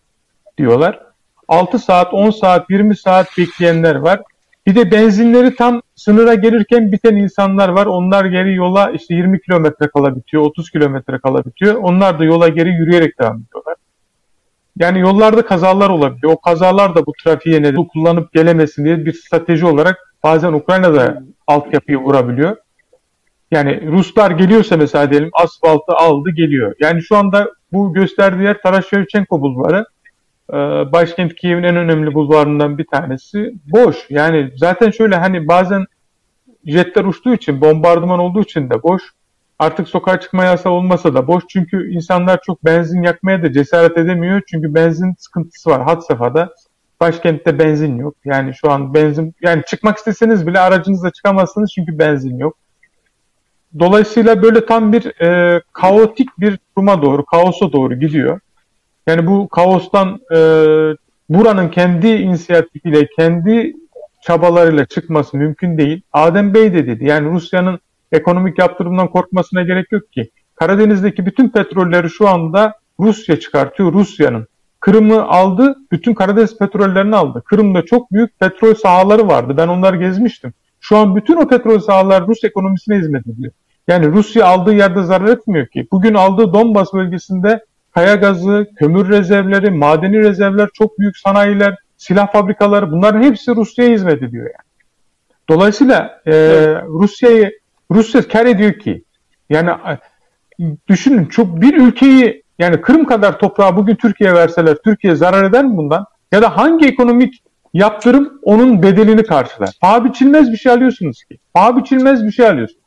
diyorlar. 6 saat, 10 saat, 20 saat bekleyenler var. Bir de benzinleri tam sınıra gelirken biten insanlar var. Onlar geri yola işte 20 kilometre kala bitiyor, 30 kilometre kala bitiyor. Onlar da yola geri yürüyerek devam ediyorlar. Yani yollarda kazalar olabiliyor. O kazalar da bu trafiğe neden kullanıp gelemesin diye bir strateji olarak bazen Ukrayna'da altyapıyı vurabiliyor. Yani Ruslar geliyorsa mesela diyelim asfaltı aldı geliyor. Yani şu anda bu gösterdiği yer Taras Shevchenko bulvarı. Ee, başkent Kiev'in en önemli bulvarından bir tanesi boş. Yani zaten şöyle hani bazen jetler uçtuğu için, bombardıman olduğu için de boş. Artık sokağa çıkma yasağı olmasa da boş. Çünkü insanlar çok benzin yakmaya da cesaret edemiyor. Çünkü benzin sıkıntısı var had safhada. Başkentte benzin yok. Yani şu an benzin yani çıkmak isteseniz bile aracınızla çıkamazsınız çünkü benzin yok. Dolayısıyla böyle tam bir e, kaotik bir duruma doğru, kaosa doğru gidiyor. Yani bu kaostan e, buranın kendi inisiyatifiyle, kendi çabalarıyla çıkması mümkün değil. Adem Bey de dedi. Yani Rusya'nın ekonomik yaptırımdan korkmasına gerek yok ki. Karadeniz'deki bütün petrolleri şu anda Rusya çıkartıyor. Rusya'nın. Kırım'ı aldı, bütün Karadeniz petrollerini aldı. Kırım'da çok büyük petrol sahaları vardı. Ben onları gezmiştim. Şu an bütün o petrol sahalar Rus ekonomisine hizmet ediyor. Yani Rusya aldığı yerde zarar etmiyor ki. Bugün aldığı Donbas bölgesinde kaya gazı, kömür rezervleri, madeni rezervler, çok büyük sanayiler, silah fabrikaları bunların hepsi Rusya'ya hizmet ediyor yani. Dolayısıyla e, Rusya'yı Rusya kar ediyor ki yani düşünün çok bir ülkeyi yani Kırım kadar toprağı bugün Türkiye verseler Türkiye zarar eder mi bundan? Ya da hangi ekonomik yaptırım onun bedelini karşılar? Paha biçilmez bir şey alıyorsunuz ki. Paha biçilmez bir şey alıyorsunuz.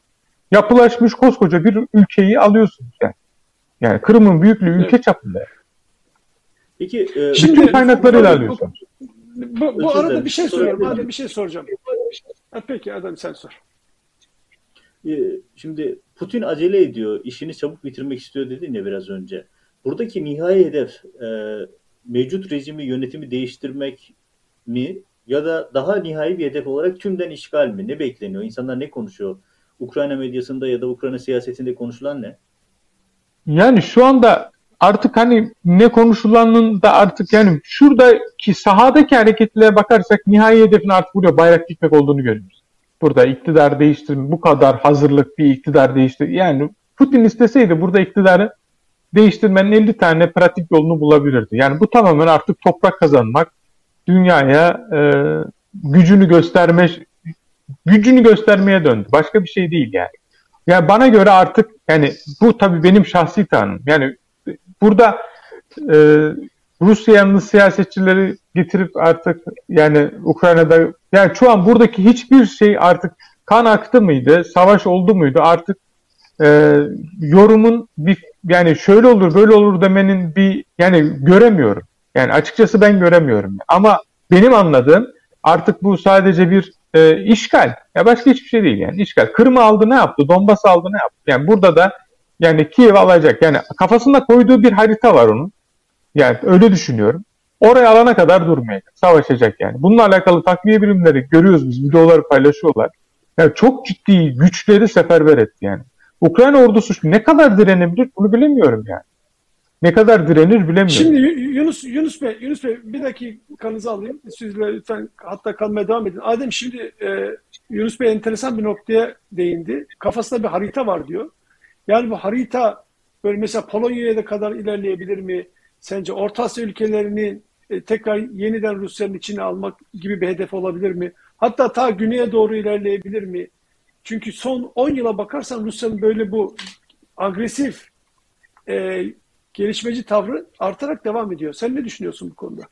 Yapılaşmış koskoca bir ülkeyi alıyorsunuz yani. Yani Kırım'ın büyüklüğü ülke evet. çapında. Peki e, Şimdi, bütün kaynaklarıyla alıyorsunuz. Bu, bu arada bir şey soruyorum. Adem bir şey soracağım. Ha, peki Adem sen sor. E, şimdi Putin acele ediyor, işini çabuk bitirmek istiyor dedin ya biraz önce. Buradaki nihai hedef e, mevcut rejimi, yönetimi değiştirmek mi ya da daha nihai bir hedef olarak tümden işgal mi? Ne bekleniyor? İnsanlar ne konuşuyor? Ukrayna medyasında ya da Ukrayna siyasetinde konuşulan ne? Yani şu anda artık hani ne konuşulanın da artık yani şuradaki sahadaki hareketlere bakarsak nihai hedefin artık buraya bayrak dikmek olduğunu görüyoruz. Burada iktidar değiştirme bu kadar hazırlık bir iktidar değiştir. Yani Putin isteseydi burada iktidarı değiştirmenin 50 tane pratik yolunu bulabilirdi. Yani bu tamamen artık toprak kazanmak, dünyaya e, gücünü gösterme gücünü göstermeye döndü. Başka bir şey değil yani. Yani bana göre artık yani bu tabii benim şahsi tanım. Yani burada e, Rusya yanlı siyasetçileri getirip artık yani Ukrayna'da yani şu an buradaki hiçbir şey artık kan aktı mıydı, savaş oldu muydu artık e, yorumun bir yani şöyle olur böyle olur demenin bir yani göremiyorum. Yani açıkçası ben göremiyorum. Ama benim anladığım artık bu sadece bir e, işgal. Ya başka hiçbir şey değil yani işgal. Kırım'ı aldı ne yaptı? Donbas aldı ne yaptı? Yani burada da yani Kiev alacak. Yani kafasında koyduğu bir harita var onun. Yani öyle düşünüyorum. Oraya alana kadar durmayacak. Savaşacak yani. Bununla alakalı takviye birimleri görüyoruz biz. Videoları paylaşıyorlar. Yani çok ciddi güçleri seferber etti yani. Ukrayna ordusu ne kadar direnebilir bunu bilemiyorum yani. Ne kadar direnir bilemiyorum. Şimdi Yunus Yunus Bey, Yunus Bey bir dakikanızı alayım. Siz lütfen hatta kalmaya devam edin. Adem şimdi e, Yunus Bey enteresan bir noktaya değindi. Kafasında bir harita var diyor. Yani bu harita böyle mesela Polonya'ya da kadar ilerleyebilir mi? Sence Orta Asya ülkelerini e, tekrar yeniden Rusya'nın içine almak gibi bir hedef olabilir mi? Hatta ta güneye doğru ilerleyebilir mi? Çünkü son 10 yıla bakarsan Rusya'nın böyle bu agresif e, gelişmeci tavrı artarak devam ediyor. Sen ne düşünüyorsun bu konuda?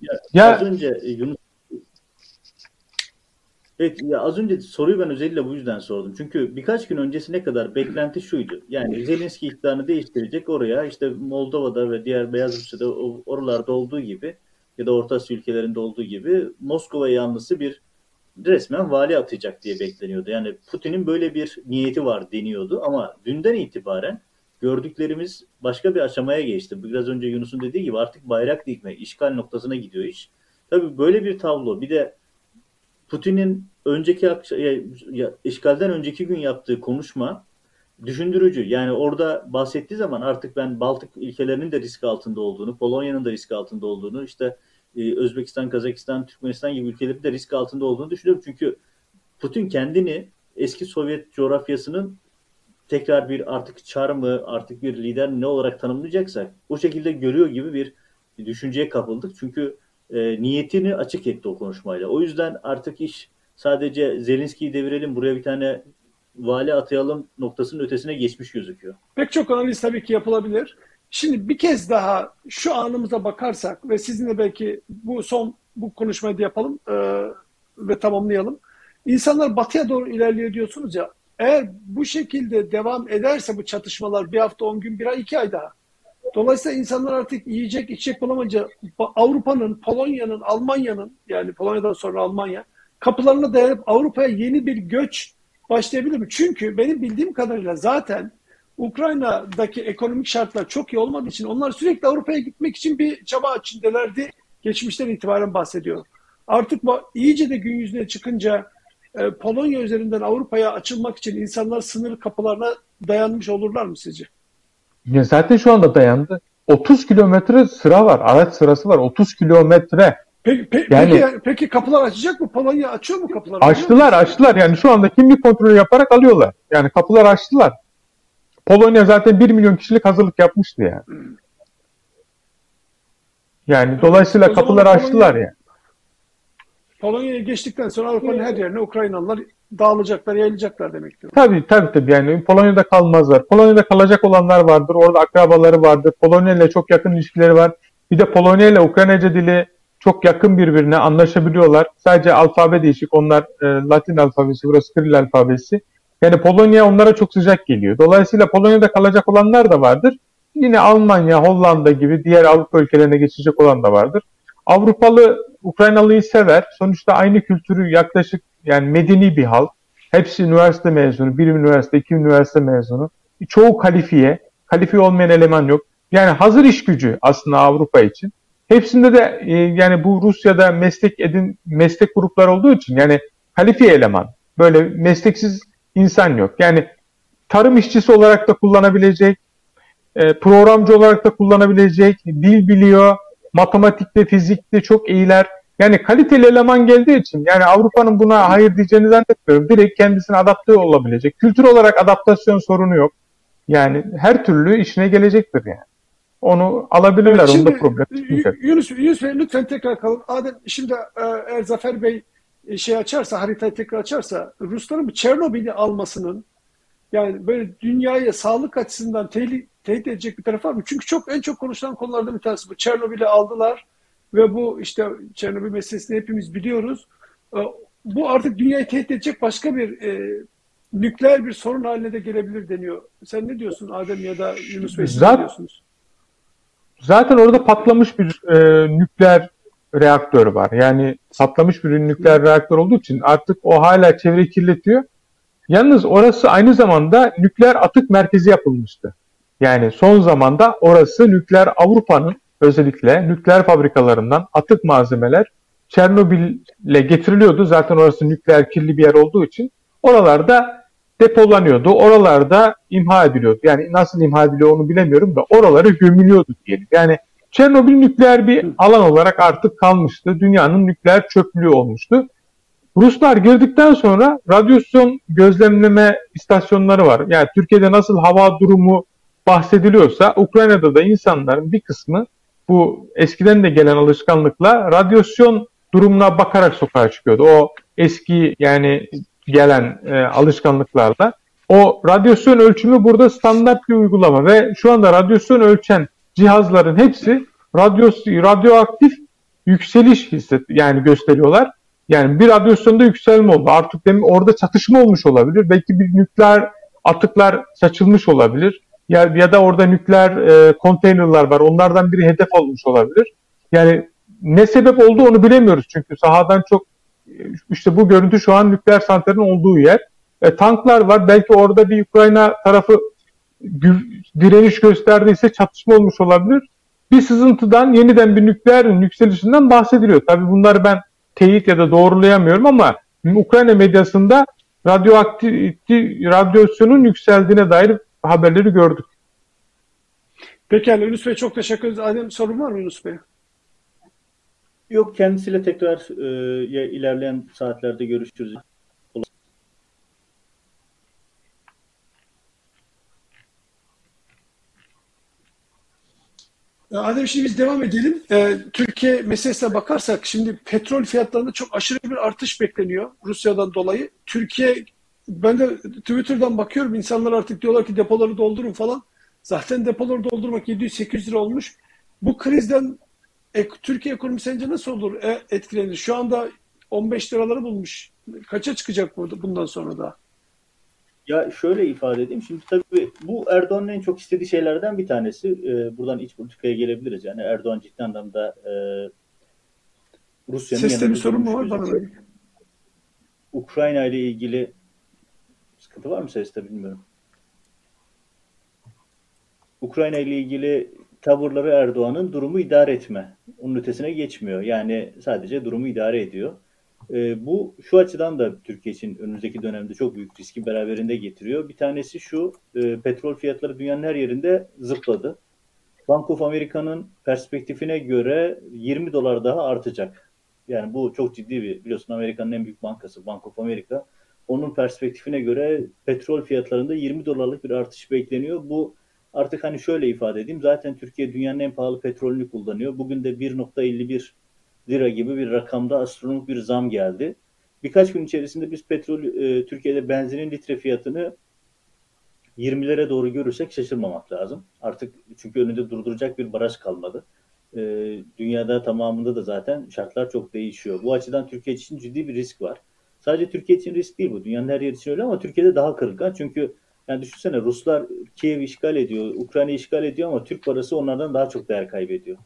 Ya, ya az önce e, Yunus Evet ya az önce soruyu ben özellikle bu yüzden sordum. Çünkü birkaç gün öncesine kadar beklenti şuydu. Yani Zelenski iktidarını değiştirecek oraya işte Moldova'da ve diğer Beyaz Rusya'da oralarda olduğu gibi ya da Orta Asya ülkelerinde olduğu gibi Moskova yanlısı bir resmen vali atacak diye bekleniyordu. Yani Putin'in böyle bir niyeti var deniyordu ama dünden itibaren gördüklerimiz başka bir aşamaya geçti. Biraz önce Yunus'un dediği gibi artık bayrak dikmek, işgal noktasına gidiyor iş. Tabii böyle bir tablo bir de Putin'in önceki işgalden önceki gün yaptığı konuşma düşündürücü. Yani orada bahsettiği zaman artık ben Baltık ülkelerinin de risk altında olduğunu, Polonya'nın da risk altında olduğunu, işte e, Özbekistan, Kazakistan, Türkmenistan gibi ülkelerin de risk altında olduğunu düşünüyorum. Çünkü Putin kendini eski Sovyet coğrafyasının tekrar bir artık çar mı, artık bir lider ne olarak tanımlayacaksak o şekilde görüyor gibi bir düşünceye kapıldık. Çünkü e, niyetini açık etti o konuşmayla. O yüzden artık iş sadece Zelenski'yi devirelim, buraya bir tane vali atayalım noktasının ötesine geçmiş gözüküyor. Pek çok analiz tabii ki yapılabilir. Şimdi bir kez daha şu anımıza bakarsak ve sizinle belki bu son bu konuşmayı da yapalım e, ve tamamlayalım. İnsanlar batıya doğru ilerliyor diyorsunuz ya. Eğer bu şekilde devam ederse bu çatışmalar bir hafta, on gün, bir ay, iki ay daha. Dolayısıyla insanlar artık yiyecek, içecek bulamayınca Avrupa'nın, Polonya'nın, Almanya'nın yani Polonya'dan sonra Almanya kapılarına dayanıp Avrupa'ya yeni bir göç başlayabilir mi? Çünkü benim bildiğim kadarıyla zaten Ukrayna'daki ekonomik şartlar çok iyi olmadığı için onlar sürekli Avrupa'ya gitmek için bir çaba içindelerdi. Geçmişten itibaren bahsediyor. Artık bu iyice de gün yüzüne çıkınca e, Polonya üzerinden Avrupa'ya açılmak için insanlar sınır kapılarına dayanmış olurlar mı sizce? Ya zaten şu anda dayandı. 30 kilometre sıra var. Araç sırası var. 30 kilometre. Peki, pe, yani, peki, peki kapılar açacak mı? Polonya açıyor mu kapıları? Açtılar, açtılar. Yani şu anda kimlik kontrolü yaparak alıyorlar. Yani kapılar açtılar. Polonya zaten 1 milyon kişilik hazırlık yapmıştı yani. Yani dolayısıyla o kapıları Polonya, açtılar yani. Polonya'ya geçtikten sonra Avrupa'nın her yerine Ukraynalılar dağılacaklar, yayılacaklar demektir. Tabii tabii tabii yani Polonya'da kalmazlar. Polonya'da kalacak olanlar vardır. Orada akrabaları vardır. Polonya ile çok yakın ilişkileri var. Bir de Polonya ile Ukraynaca dili çok yakın birbirine anlaşabiliyorlar. Sadece alfabe değişik. Onlar e, Latin alfabesi, burası Kiril alfabesi. Yani Polonya onlara çok sıcak geliyor. Dolayısıyla Polonya'da kalacak olanlar da vardır. Yine Almanya, Hollanda gibi diğer Avrupa ülkelerine geçecek olan da vardır. Avrupalı Ukraynalıyı sever. Sonuçta aynı kültürü yaklaşık yani medeni bir halk. Hepsi üniversite mezunu, bir üniversite, iki üniversite mezunu. Çoğu kalifiye, kalifiye olmayan eleman yok. Yani hazır iş gücü aslında Avrupa için. Hepsinde de e, yani bu Rusya'da meslek edin meslek gruplar olduğu için yani kalifiye eleman. Böyle mesleksiz insan yok. Yani tarım işçisi olarak da kullanabilecek, e, programcı olarak da kullanabilecek, dil biliyor, matematikte, fizikte çok iyiler. Yani kaliteli eleman geldiği için yani Avrupa'nın buna hayır diyeceğini zannetmiyorum. Direkt kendisine adapte olabilecek. Kültür olarak adaptasyon sorunu yok. Yani her türlü işine gelecektir yani. Onu alabilirler. Evet, şimdi, onda problem çıkmayacak. Yunus, Yunus Bey lütfen tekrar kalın. Adem şimdi e, eğer Zafer Bey şey açarsa, haritayı tekrar açarsa Rusların bu Çernobil'i almasının yani böyle dünyaya sağlık açısından tehdit, tehdit edecek bir taraf var mı? Çünkü çok en çok konuşulan konulardan bir tanesi bu. Çernobil'i aldılar ve bu işte Çernobil meselesini hepimiz biliyoruz. E, bu artık dünyayı tehdit edecek başka bir e, nükleer bir sorun haline de gelebilir deniyor. Sen ne diyorsun Adem ya da Yunus Bey? Zaten, ne diyorsunuz? Zaten orada patlamış bir e, nükleer reaktör var. Yani patlamış bir nükleer reaktör olduğu için artık o hala çevreyi kirletiyor. Yalnız orası aynı zamanda nükleer atık merkezi yapılmıştı. Yani son zamanda orası nükleer Avrupa'nın özellikle nükleer fabrikalarından atık malzemeler Çernobil'e getiriliyordu. Zaten orası nükleer kirli bir yer olduğu için oralarda depolanıyordu. Oralarda imha ediliyordu. Yani nasıl imha ediliyor onu bilemiyorum da oraları gömülüyordu diyelim. Yani Çernobil nükleer bir alan olarak artık kalmıştı. Dünyanın nükleer çöplüğü olmuştu. Ruslar girdikten sonra radyasyon gözlemleme istasyonları var. Yani Türkiye'de nasıl hava durumu bahsediliyorsa Ukrayna'da da insanların bir kısmı bu eskiden de gelen alışkanlıkla radyasyon durumuna bakarak sokağa çıkıyordu. O eski yani gelen e, alışkanlıklarla. O radyasyon ölçümü burada standart bir uygulama ve şu anda radyasyon ölçen cihazların hepsi radyo, radyoaktif yükseliş hisset yani gösteriyorlar. Yani bir radyasyonda yükselme oldu. Artık demin orada çatışma olmuş olabilir. Belki bir nükleer atıklar saçılmış olabilir. Ya, ya da orada nükleer e, konteynerlar var. Onlardan biri hedef olmuş olabilir. Yani ne sebep oldu onu bilemiyoruz çünkü sahadan çok işte bu görüntü şu an nükleer santralin olduğu yer. E, tanklar var. Belki orada bir Ukrayna tarafı direniş gösterdiyse çatışma olmuş olabilir. Bir sızıntıdan yeniden bir nükleer yükselişinden bahsediliyor. Tabii bunları ben teyit ya da doğrulayamıyorum ama Ukrayna medyasında radyoaktif radyasyonun yükseldiğine dair haberleri gördük. Pekala Yunus Bey çok teşekkür ederiz. Adem sorun var mı Yunus Bey? Yok kendisiyle tekrar e, ilerleyen saatlerde görüşürüz. Adem şimdi biz devam edelim. Ee, Türkiye meselesine bakarsak şimdi petrol fiyatlarında çok aşırı bir artış bekleniyor Rusya'dan dolayı. Türkiye ben de Twitter'dan bakıyorum insanlar artık diyorlar ki depoları doldurun falan. Zaten depoları doldurmak 700-800 lira olmuş. Bu krizden Türkiye ekonomisi sence nasıl olur e, etkilenir? Şu anda 15 liraları bulmuş. Kaça çıkacak burada bundan sonra da? Ya şöyle ifade edeyim. Şimdi tabii bu Erdoğan'ın en çok istediği şeylerden bir tanesi. E, buradan iç politikaya gelebiliriz. Yani Erdoğan ciddi anlamda e, Rusya'nın Seste bir sorun mu var bana? Ukrayna ile ilgili sıkıntı var mı seste bilmiyorum. Ukrayna ile ilgili tavırları Erdoğan'ın durumu idare etme. Onun ötesine geçmiyor. Yani sadece durumu idare ediyor. E, bu şu açıdan da Türkiye için önümüzdeki dönemde çok büyük riski beraberinde getiriyor. Bir tanesi şu, e, petrol fiyatları dünyanın her yerinde zıpladı. Bank of America'nın perspektifine göre 20 dolar daha artacak. Yani bu çok ciddi bir, biliyorsun Amerika'nın en büyük bankası Bank of America. Onun perspektifine göre petrol fiyatlarında 20 dolarlık bir artış bekleniyor. Bu artık hani şöyle ifade edeyim. Zaten Türkiye dünyanın en pahalı petrolünü kullanıyor. Bugün de 1.51 lira gibi bir rakamda astronomik bir zam geldi. Birkaç gün içerisinde biz petrol e, Türkiye'de benzinin litre fiyatını 20'lere doğru görürsek şaşırmamak lazım. Artık çünkü önünde durduracak bir baraj kalmadı. E, dünyada tamamında da zaten şartlar çok değişiyor. Bu açıdan Türkiye için ciddi bir risk var. Sadece Türkiye için risk değil bu. Dünyanın her yeri için öyle ama Türkiye'de daha kırılgan. Çünkü yani düşünsene Ruslar Kiev işgal ediyor, Ukrayna işgal ediyor ama Türk parası onlardan daha çok değer kaybediyor.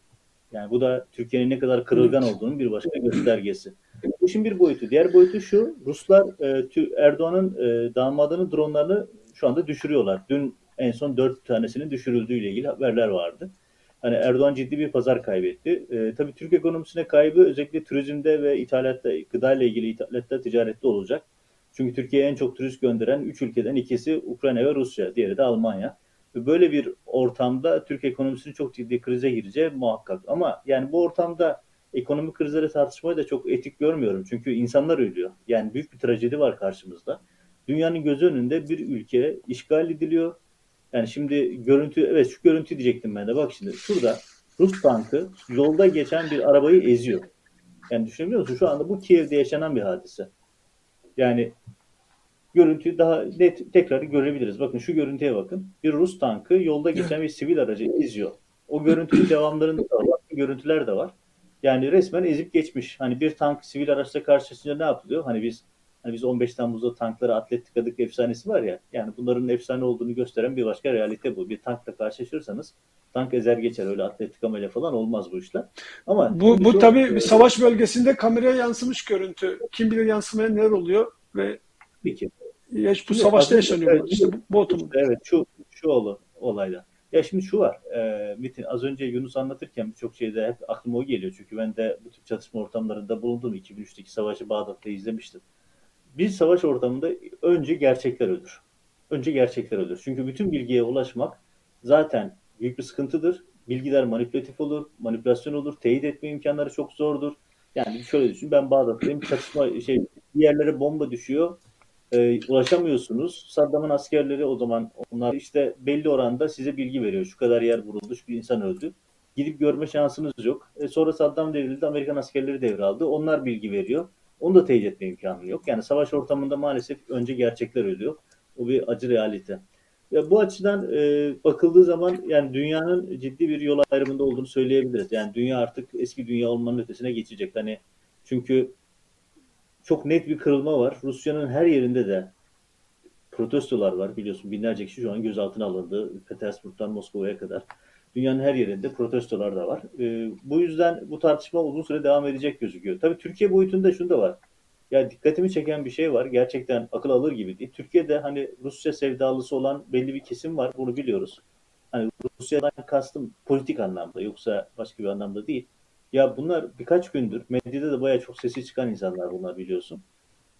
Yani bu da Türkiye'nin ne kadar kırılgan olduğunun bir başka göstergesi. Bu işin bir boyutu. Diğer boyutu şu. Ruslar e, Erdoğan'ın e, damadının dronlarını şu anda düşürüyorlar. Dün en son dört tanesinin düşürüldüğüyle ilgili haberler vardı. Hani Erdoğan ciddi bir pazar kaybetti. E, tabii Türk ekonomisine kaybı özellikle turizmde ve ithalatta, gıda ile ilgili ithalatta, ticarette olacak. Çünkü Türkiye'ye en çok turist gönderen üç ülkeden ikisi Ukrayna ve Rusya, diğeri de Almanya böyle bir ortamda Türk ekonomisinin çok ciddi krize gireceği muhakkak. Ama yani bu ortamda ekonomik krizleri tartışmayı da çok etik görmüyorum. Çünkü insanlar ölüyor. Yani büyük bir trajedi var karşımızda. Dünyanın gözü önünde bir ülke işgal ediliyor. Yani şimdi görüntü, evet şu görüntü diyecektim ben de. Bak şimdi şurada Rus tankı yolda geçen bir arabayı eziyor. Yani düşünebiliyor musun? Şu anda bu Kiev'de yaşanan bir hadise. Yani görüntüyü daha net tekrar görebiliriz. Bakın şu görüntüye bakın. Bir Rus tankı yolda geçen bir sivil aracı izliyor. O görüntünün [CLEARS THROAT] devamlarında da var. Görüntüler de var. Yani resmen ezip geçmiş. Hani bir tank sivil araçla karşılaşınca ne yapılıyor? Hani biz hani biz 15 Temmuz'da tankları atletikadık efsanesi var ya. Yani bunların efsane olduğunu gösteren bir başka realite bu. Bir tankla karşılaşırsanız tank ezer geçer. Öyle atletikamayla falan olmaz bu işler. Ama bu, bu tabii e, savaş bölgesinde kameraya yansımış görüntü. Kim bilir yansımaya neler oluyor ve Peki. Ya bu savaşta yaşanıyor. Evet, işte bu, bu otomun. Evet şu şu ol, olayda. Ya şimdi şu var. E, Metin az önce Yunus anlatırken birçok şeyde hep aklıma o geliyor. Çünkü ben de bu tip çatışma ortamlarında bulundum. 2003'teki savaşı Bağdat'ta izlemiştim. Bir savaş ortamında önce gerçekler ölür. Önce gerçekler ölür. Çünkü bütün bilgiye ulaşmak zaten büyük bir sıkıntıdır. Bilgiler manipülatif olur, manipülasyon olur, teyit etme imkanları çok zordur. Yani şöyle düşün, ben Bağdat'tayım, çatışma şey, bir yerlere bomba düşüyor e, ulaşamıyorsunuz. Saddam'ın askerleri o zaman onlar işte belli oranda size bilgi veriyor. Şu kadar yer vuruldu, şu bir insan öldü. Gidip görme şansınız yok. E, sonra Saddam devrildi, Amerikan askerleri devraldı. Onlar bilgi veriyor. Onu da teyit etme imkanı yok. Yani savaş ortamında maalesef önce gerçekler ölüyor. O bir acı realite. Ya bu açıdan e, bakıldığı zaman yani dünyanın ciddi bir yol ayrımında olduğunu söyleyebiliriz. Yani dünya artık eski dünya olmanın ötesine geçecek. Hani çünkü çok net bir kırılma var. Rusya'nın her yerinde de protestolar var. Biliyorsun binlerce kişi şu an gözaltına alındı. Petersburg'dan Moskova'ya kadar. Dünyanın her yerinde protestolar da var. E, bu yüzden bu tartışma uzun süre devam edecek gözüküyor. Tabii Türkiye boyutunda şunu da var. Ya dikkatimi çeken bir şey var. Gerçekten akıl alır gibi değil. Türkiye'de hani Rusya sevdalısı olan belli bir kesim var. Bunu biliyoruz. Hani Rusya'dan kastım politik anlamda yoksa başka bir anlamda değil. Ya bunlar birkaç gündür medyada da baya çok sesi çıkan insanlar bunlar biliyorsun.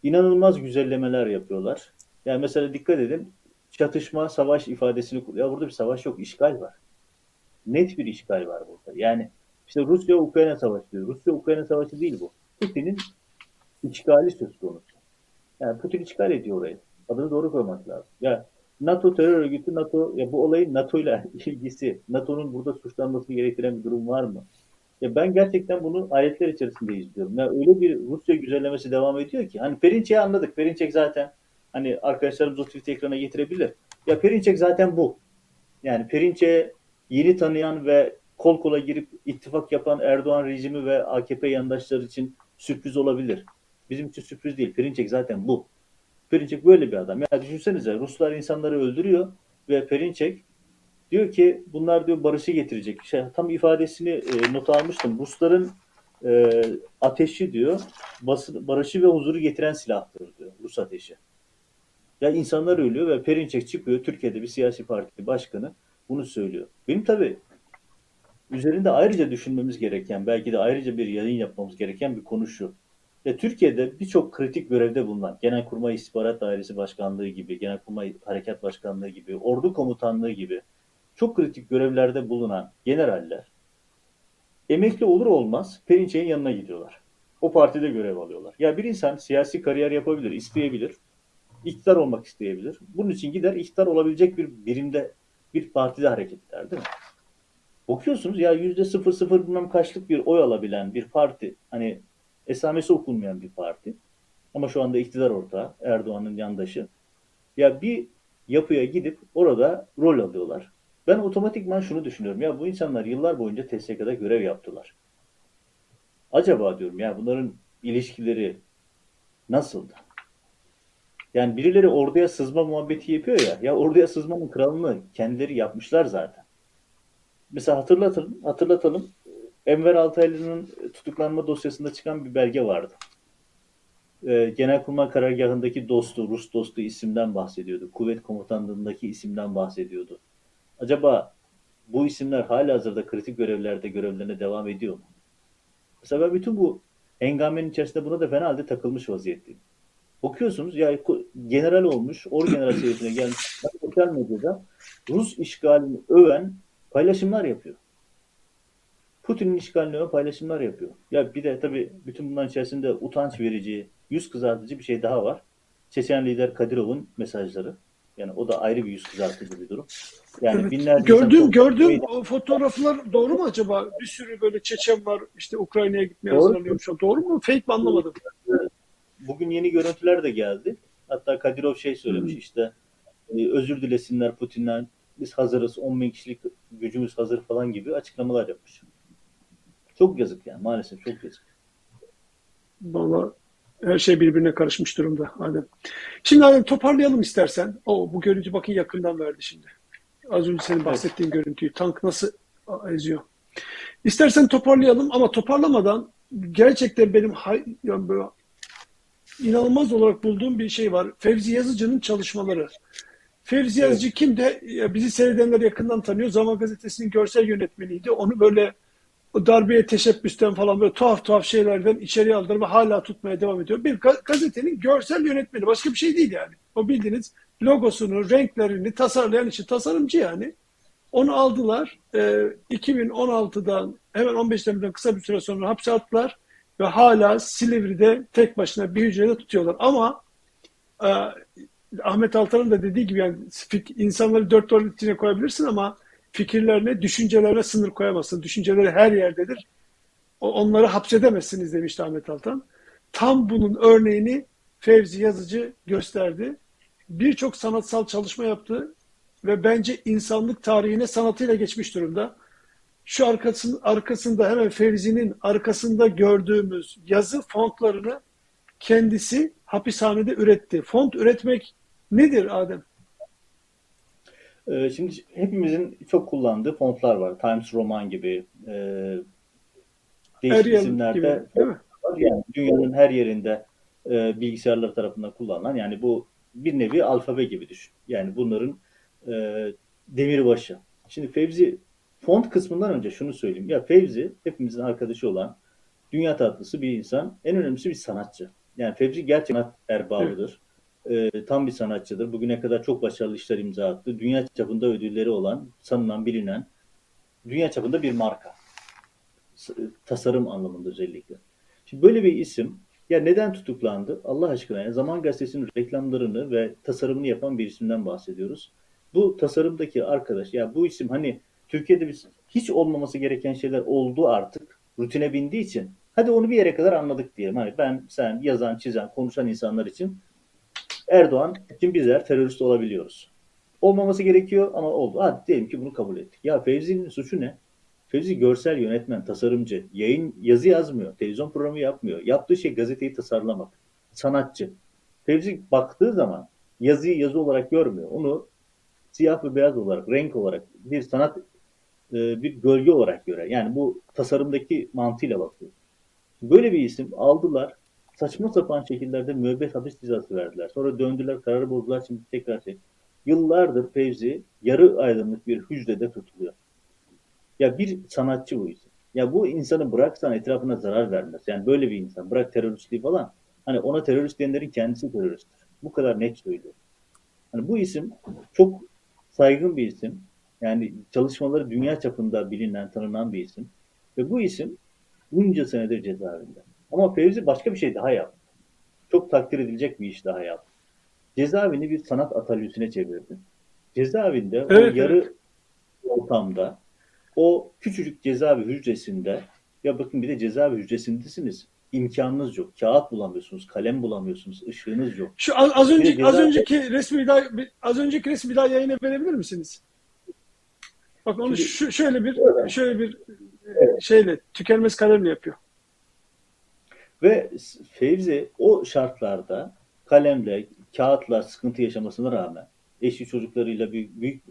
İnanılmaz güzellemeler yapıyorlar. Yani mesela dikkat edin çatışma, savaş ifadesini ya burada bir savaş yok, işgal var. Net bir işgal var burada. Yani işte Rusya-Ukrayna savaşı diyor. Rusya-Ukrayna savaşı değil bu. Putin'in işgali söz konusu. Yani Putin işgal ediyor orayı. Adını doğru koymak lazım. Ya NATO terör örgütü NATO ya bu olayın NATO ile [LAUGHS] ilgisi, NATO'nun burada suçlanması gerektiren bir durum var mı? Ya ben gerçekten bunu ayetler içerisinde izliyorum. Ya öyle bir Rusya güzellemesi devam ediyor ki hani Perinçek'i anladık. Perinçek zaten hani arkadaşlarımız o tweet'i ekrana getirebilir. Ya Perinçek zaten bu. Yani Perinçek'e yeni tanıyan ve kol kola girip ittifak yapan Erdoğan rejimi ve AKP yandaşları için sürpriz olabilir. Bizim için sürpriz değil. Perinçek zaten bu. Perinçek böyle bir adam. Ya düşünsenize Ruslar insanları öldürüyor ve Perinçek diyor ki bunlar diyor barışı getirecek. Şey, tam ifadesini e, not almıştım. Rusların e, ateşi diyor bası, barışı ve huzuru getiren silahtır diyor. Rus ateşi. Ya insanlar ölüyor ve Perinçek çıkıyor Türkiye'de bir siyasi parti başkanı bunu söylüyor. Benim tabii üzerinde ayrıca düşünmemiz gereken, belki de ayrıca bir yayın yapmamız gereken bir konu şu. Ya Türkiye'de birçok kritik görevde bulunan Genelkurmay İstihbarat Dairesi Başkanlığı gibi, Genelkurmay Harekat Başkanlığı gibi, Ordu Komutanlığı gibi çok kritik görevlerde bulunan generaller emekli olur olmaz Perinçek'in yanına gidiyorlar. O partide görev alıyorlar. Ya bir insan siyasi kariyer yapabilir, isteyebilir. iktidar olmak isteyebilir. Bunun için gider iktidar olabilecek bir birimde, bir partide hareket eder değil mi? Bakıyorsunuz ya yüzde sıfır sıfır bilmem kaçlık bir oy alabilen bir parti, hani esamesi okunmayan bir parti. Ama şu anda iktidar ortağı, Erdoğan'ın yandaşı. Ya bir yapıya gidip orada rol alıyorlar. Ben otomatikman şunu düşünüyorum. Ya bu insanlar yıllar boyunca TSK'da görev yaptılar. Acaba diyorum ya bunların ilişkileri nasıldı? Yani birileri orduya sızma muhabbeti yapıyor ya. Ya orduya sızmanın kralını kendileri yapmışlar zaten. Mesela hatırlatalım, hatırlatalım. Enver Altaylı'nın tutuklanma dosyasında çıkan bir belge vardı. Ee, Genelkurmay karargahındaki dostu, Rus dostu isimden bahsediyordu. Kuvvet komutanlığındaki isimden bahsediyordu. Acaba bu isimler hala hazırda kritik görevlerde görevlerine devam ediyor mu? Mesela bütün bu engamenin içerisinde buna da fena halde takılmış vaziyetteyim. Bakıyorsunuz ya general olmuş, orgeneral seviyesine gelmiş sosyal medyada Rus işgalini öven paylaşımlar yapıyor. Putin'in işgalini öven paylaşımlar yapıyor. Ya bir de tabii bütün bunların içerisinde utanç verici, yüz kızartıcı bir şey daha var. Çeçen lider Kadirov'un mesajları. Yani o da ayrı bir yüz kızartıcı bir durum. Yani evet. binlerce gördüğüm gördüğüm o fotoğraflar doğru mu acaba? Bir sürü böyle Çeçen var işte Ukrayna'ya gitmeye doğru. hazırlanıyormuş. Doğru mu? Fake mi anlamadım. Bugün yeni görüntüler de geldi. Hatta Kadirov şey söylemiş hmm. işte e, özür dilesinler Putin'den biz hazırız 10 bin kişilik gücümüz hazır falan gibi açıklamalar yapmış. Çok yazık yani maalesef çok yazık. Valla her şey birbirine karışmış durumda Adem. Şimdi Adem toparlayalım istersen. O bu görüntü bakın yakından verdi şimdi. Az önce senin bahsettiğin evet. görüntüyü. Tank nasıl eziyor. İstersen toparlayalım ama toparlamadan gerçekten benim yani böyle inanılmaz olarak bulduğum bir şey var. Fevzi Yazıcı'nın çalışmaları. Fevzi evet. Yazıcı kim de bizi seyredenler yakından tanıyor. Zaman Gazetesi'nin görsel yönetmeniydi. Onu böyle o darbeye teşebbüsten falan böyle tuhaf tuhaf şeylerden içeriye aldılar ve hala tutmaya devam ediyor. Bir gazetenin görsel yönetmeni başka bir şey değil yani. O bildiğiniz logosunu, renklerini tasarlayan için tasarımcı yani. Onu aldılar. E, 2016'dan hemen 15 Temmuz'dan kısa bir süre sonra hapse attılar ve hala Silivri'de tek başına bir hücrede tutuyorlar. Ama e, Ahmet Altan'ın da dediği gibi yani insanları dört duvar içine koyabilirsin ama fikirlerine, düşüncelerine sınır koyamazsın. Düşünceleri her yerdedir. Onları hapsedemezsiniz demişti Ahmet Altan. Tam bunun örneğini Fevzi Yazıcı gösterdi. Birçok sanatsal çalışma yaptı ve bence insanlık tarihine sanatıyla geçmiş durumda. Şu arkasın, arkasında hemen Fevzi'nin arkasında gördüğümüz yazı fontlarını kendisi hapishanede üretti. Font üretmek nedir Adem? Ee, şimdi hepimizin çok kullandığı fontlar var. Times Roman gibi e, değişik Arial isimlerde gibi, değil mi? Yani dünyanın her yerinde e, bilgisayarlar tarafından kullanılan yani bu bir nevi alfabe gibi düşün. Yani bunların e, demirbaşı. Şimdi Fevzi font kısmından önce şunu söyleyeyim. Ya Fevzi hepimizin arkadaşı olan dünya tatlısı bir insan. En önemlisi bir sanatçı. Yani Fevzi gerçekten sanat erbabıdır. E, tam bir sanatçıdır. Bugüne kadar çok başarılı işler imza attı. Dünya çapında ödülleri olan, sanılan, bilinen, dünya çapında bir marka. Tasarım anlamında özellikle. Şimdi böyle bir isim ya neden tutuklandı? Allah aşkına ya Zaman Gazetesi'nin reklamlarını ve tasarımını yapan bir isimden bahsediyoruz. Bu tasarımdaki arkadaş ya bu isim hani Türkiye'de biz hiç olmaması gereken şeyler oldu artık. Rutine bindiği için. Hadi onu bir yere kadar anladık diyelim. Hani ben, sen, yazan, çizen, konuşan insanlar için Erdoğan için bizler terörist olabiliyoruz. Olmaması gerekiyor ama oldu. Hadi diyelim ki bunu kabul ettik. Ya Fevzi'nin suçu ne? Fevzi görsel yönetmen, tasarımcı, yayın yazı yazmıyor, televizyon programı yapmıyor. Yaptığı şey gazeteyi tasarlamak. Sanatçı. Fevzi baktığı zaman yazıyı yazı olarak görmüyor. Onu siyah ve beyaz olarak, renk olarak bir sanat e, bir gölge olarak göre. Yani bu tasarımdaki mantığıyla bakıyor. Böyle bir isim aldılar. Saçma sapan şekillerde müebbet hapis cezası verdiler. Sonra döndüler, kararı bozdular. Şimdi tekrar şey. Yıllardır Fevzi yarı aydınlık bir hücrede tutuluyor. Ya bir sanatçı bu isim. Ya bu insanı bıraksan etrafına zarar vermez. Yani böyle bir insan. Bırak teröristliği falan. Hani ona terörist diyenlerin kendisi teröristtir. Bu kadar net söylüyor. Hani bu isim çok saygın bir isim. Yani çalışmaları dünya çapında bilinen, tanınan bir isim. Ve bu isim bunca senedir cezaevinde. Ama Fevzi başka bir şey daha yaptı. Çok takdir edilecek bir iş daha yaptı. Cezaevini bir sanat atölyesine çevirdi. Cezaevinde evet, o yarı evet. ortamda o küçücük cezaevi hücresinde ya bakın bir de cezaevi hücresindesiniz. imkanınız yok. Kağıt bulamıyorsunuz, kalem bulamıyorsunuz, ışığınız yok. Şu az, az önce cezaevi... az önceki resmi daha az önceki resmi daha yayına verebilir misiniz? Bak onu Şimdi, şu, şöyle bir şöyle bir evet. şeyle tükenmez kalemle yapıyor. Ve Fevzi o şartlarda kalemle, kağıtla sıkıntı yaşamasına rağmen eşi çocuklarıyla büyük, büyük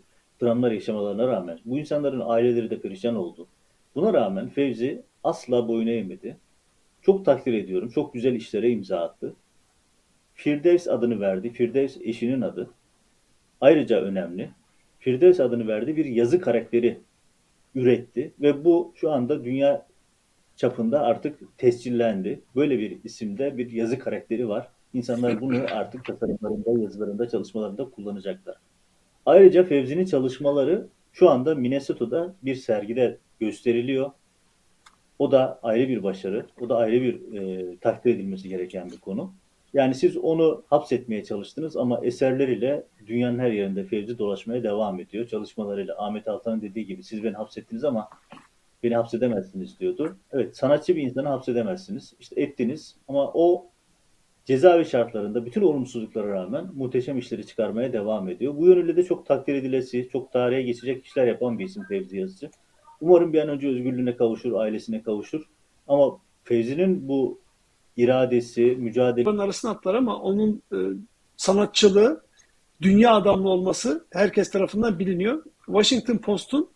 dramlar yaşamalarına rağmen bu insanların aileleri de perişan oldu. Buna rağmen Fevzi asla boyun eğmedi. Çok takdir ediyorum. Çok güzel işlere imza attı. Firdevs adını verdi. Firdevs eşinin adı. Ayrıca önemli. Firdevs adını verdi bir yazı karakteri üretti ve bu şu anda dünya çapında artık tescillendi. Böyle bir isimde bir yazı karakteri var. İnsanlar bunu artık tasarımlarında, yazılarında, çalışmalarında kullanacaklar. Ayrıca Fevzi'nin çalışmaları şu anda Minnesota'da bir sergide gösteriliyor. O da ayrı bir başarı. O da ayrı bir e, takdir edilmesi gereken bir konu. Yani siz onu hapsetmeye çalıştınız ama eserleriyle dünyanın her yerinde Fevzi dolaşmaya devam ediyor. Çalışmalarıyla Ahmet Altan'ın dediği gibi siz beni hapsettiniz ama beni hapsedemezsiniz diyordu. Evet sanatçı bir insanı hapsedemezsiniz. İşte ettiniz ama o cezaevi şartlarında bütün olumsuzluklara rağmen muhteşem işleri çıkarmaya devam ediyor. Bu yönüyle de çok takdir edilesi, çok tarihe geçecek işler yapan bir isim Fevzi Yazıcı. Umarım bir an önce özgürlüğüne kavuşur, ailesine kavuşur. Ama Fevzi'nin bu iradesi, mücadele... Onun arasına atlar ama onun e, sanatçılığı, dünya adamlı olması herkes tarafından biliniyor. Washington Post'un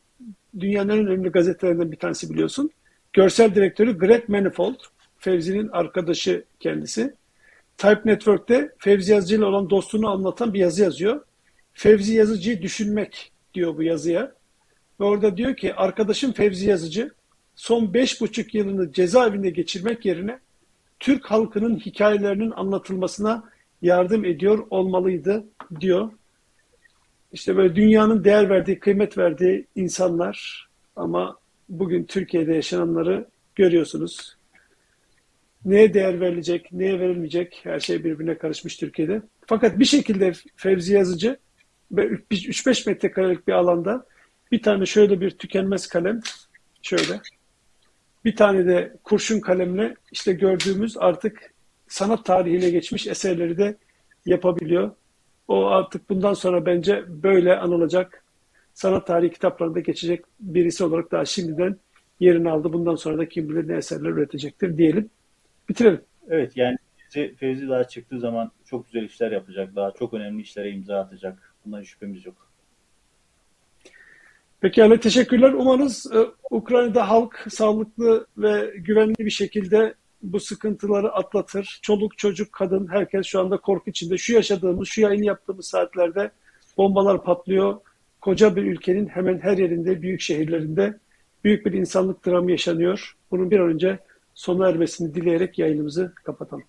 dünyanın en önemli gazetelerinden bir tanesi biliyorsun. Görsel direktörü Greg Manifold, Fevzi'nin arkadaşı kendisi. Type Network'te Fevzi Yazıcı ile olan dostluğunu anlatan bir yazı yazıyor. Fevzi Yazıcı'yı düşünmek diyor bu yazıya. Ve orada diyor ki arkadaşım Fevzi Yazıcı son beş buçuk yılını cezaevinde geçirmek yerine Türk halkının hikayelerinin anlatılmasına yardım ediyor olmalıydı diyor. İşte böyle dünyanın değer verdiği, kıymet verdiği insanlar ama bugün Türkiye'de yaşananları görüyorsunuz. Neye değer verilecek, neye verilmeyecek her şey birbirine karışmış Türkiye'de. Fakat bir şekilde Fevzi Yazıcı 3-5 metrekarelik bir alanda bir tane şöyle bir tükenmez kalem şöyle bir tane de kurşun kalemle işte gördüğümüz artık sanat tarihine geçmiş eserleri de yapabiliyor. O artık bundan sonra bence böyle anılacak sanat tarihi kitaplarında geçecek birisi olarak daha şimdiden yerini aldı. Bundan sonra da kim bilir ne eserler üretecektir diyelim. Bitirelim. Evet yani Fevzi daha çıktığı zaman çok güzel işler yapacak. Daha çok önemli işlere imza atacak. Bundan şüphemiz yok. Pekala teşekkürler. Umarız e, Ukrayna'da halk sağlıklı ve güvenli bir şekilde bu sıkıntıları atlatır. Çoluk, çocuk, kadın herkes şu anda korku içinde. Şu yaşadığımız, şu yayın yaptığımız saatlerde bombalar patlıyor. Koca bir ülkenin hemen her yerinde, büyük şehirlerinde büyük bir insanlık dramı yaşanıyor. Bunun bir an önce sona ermesini dileyerek yayınımızı kapatalım.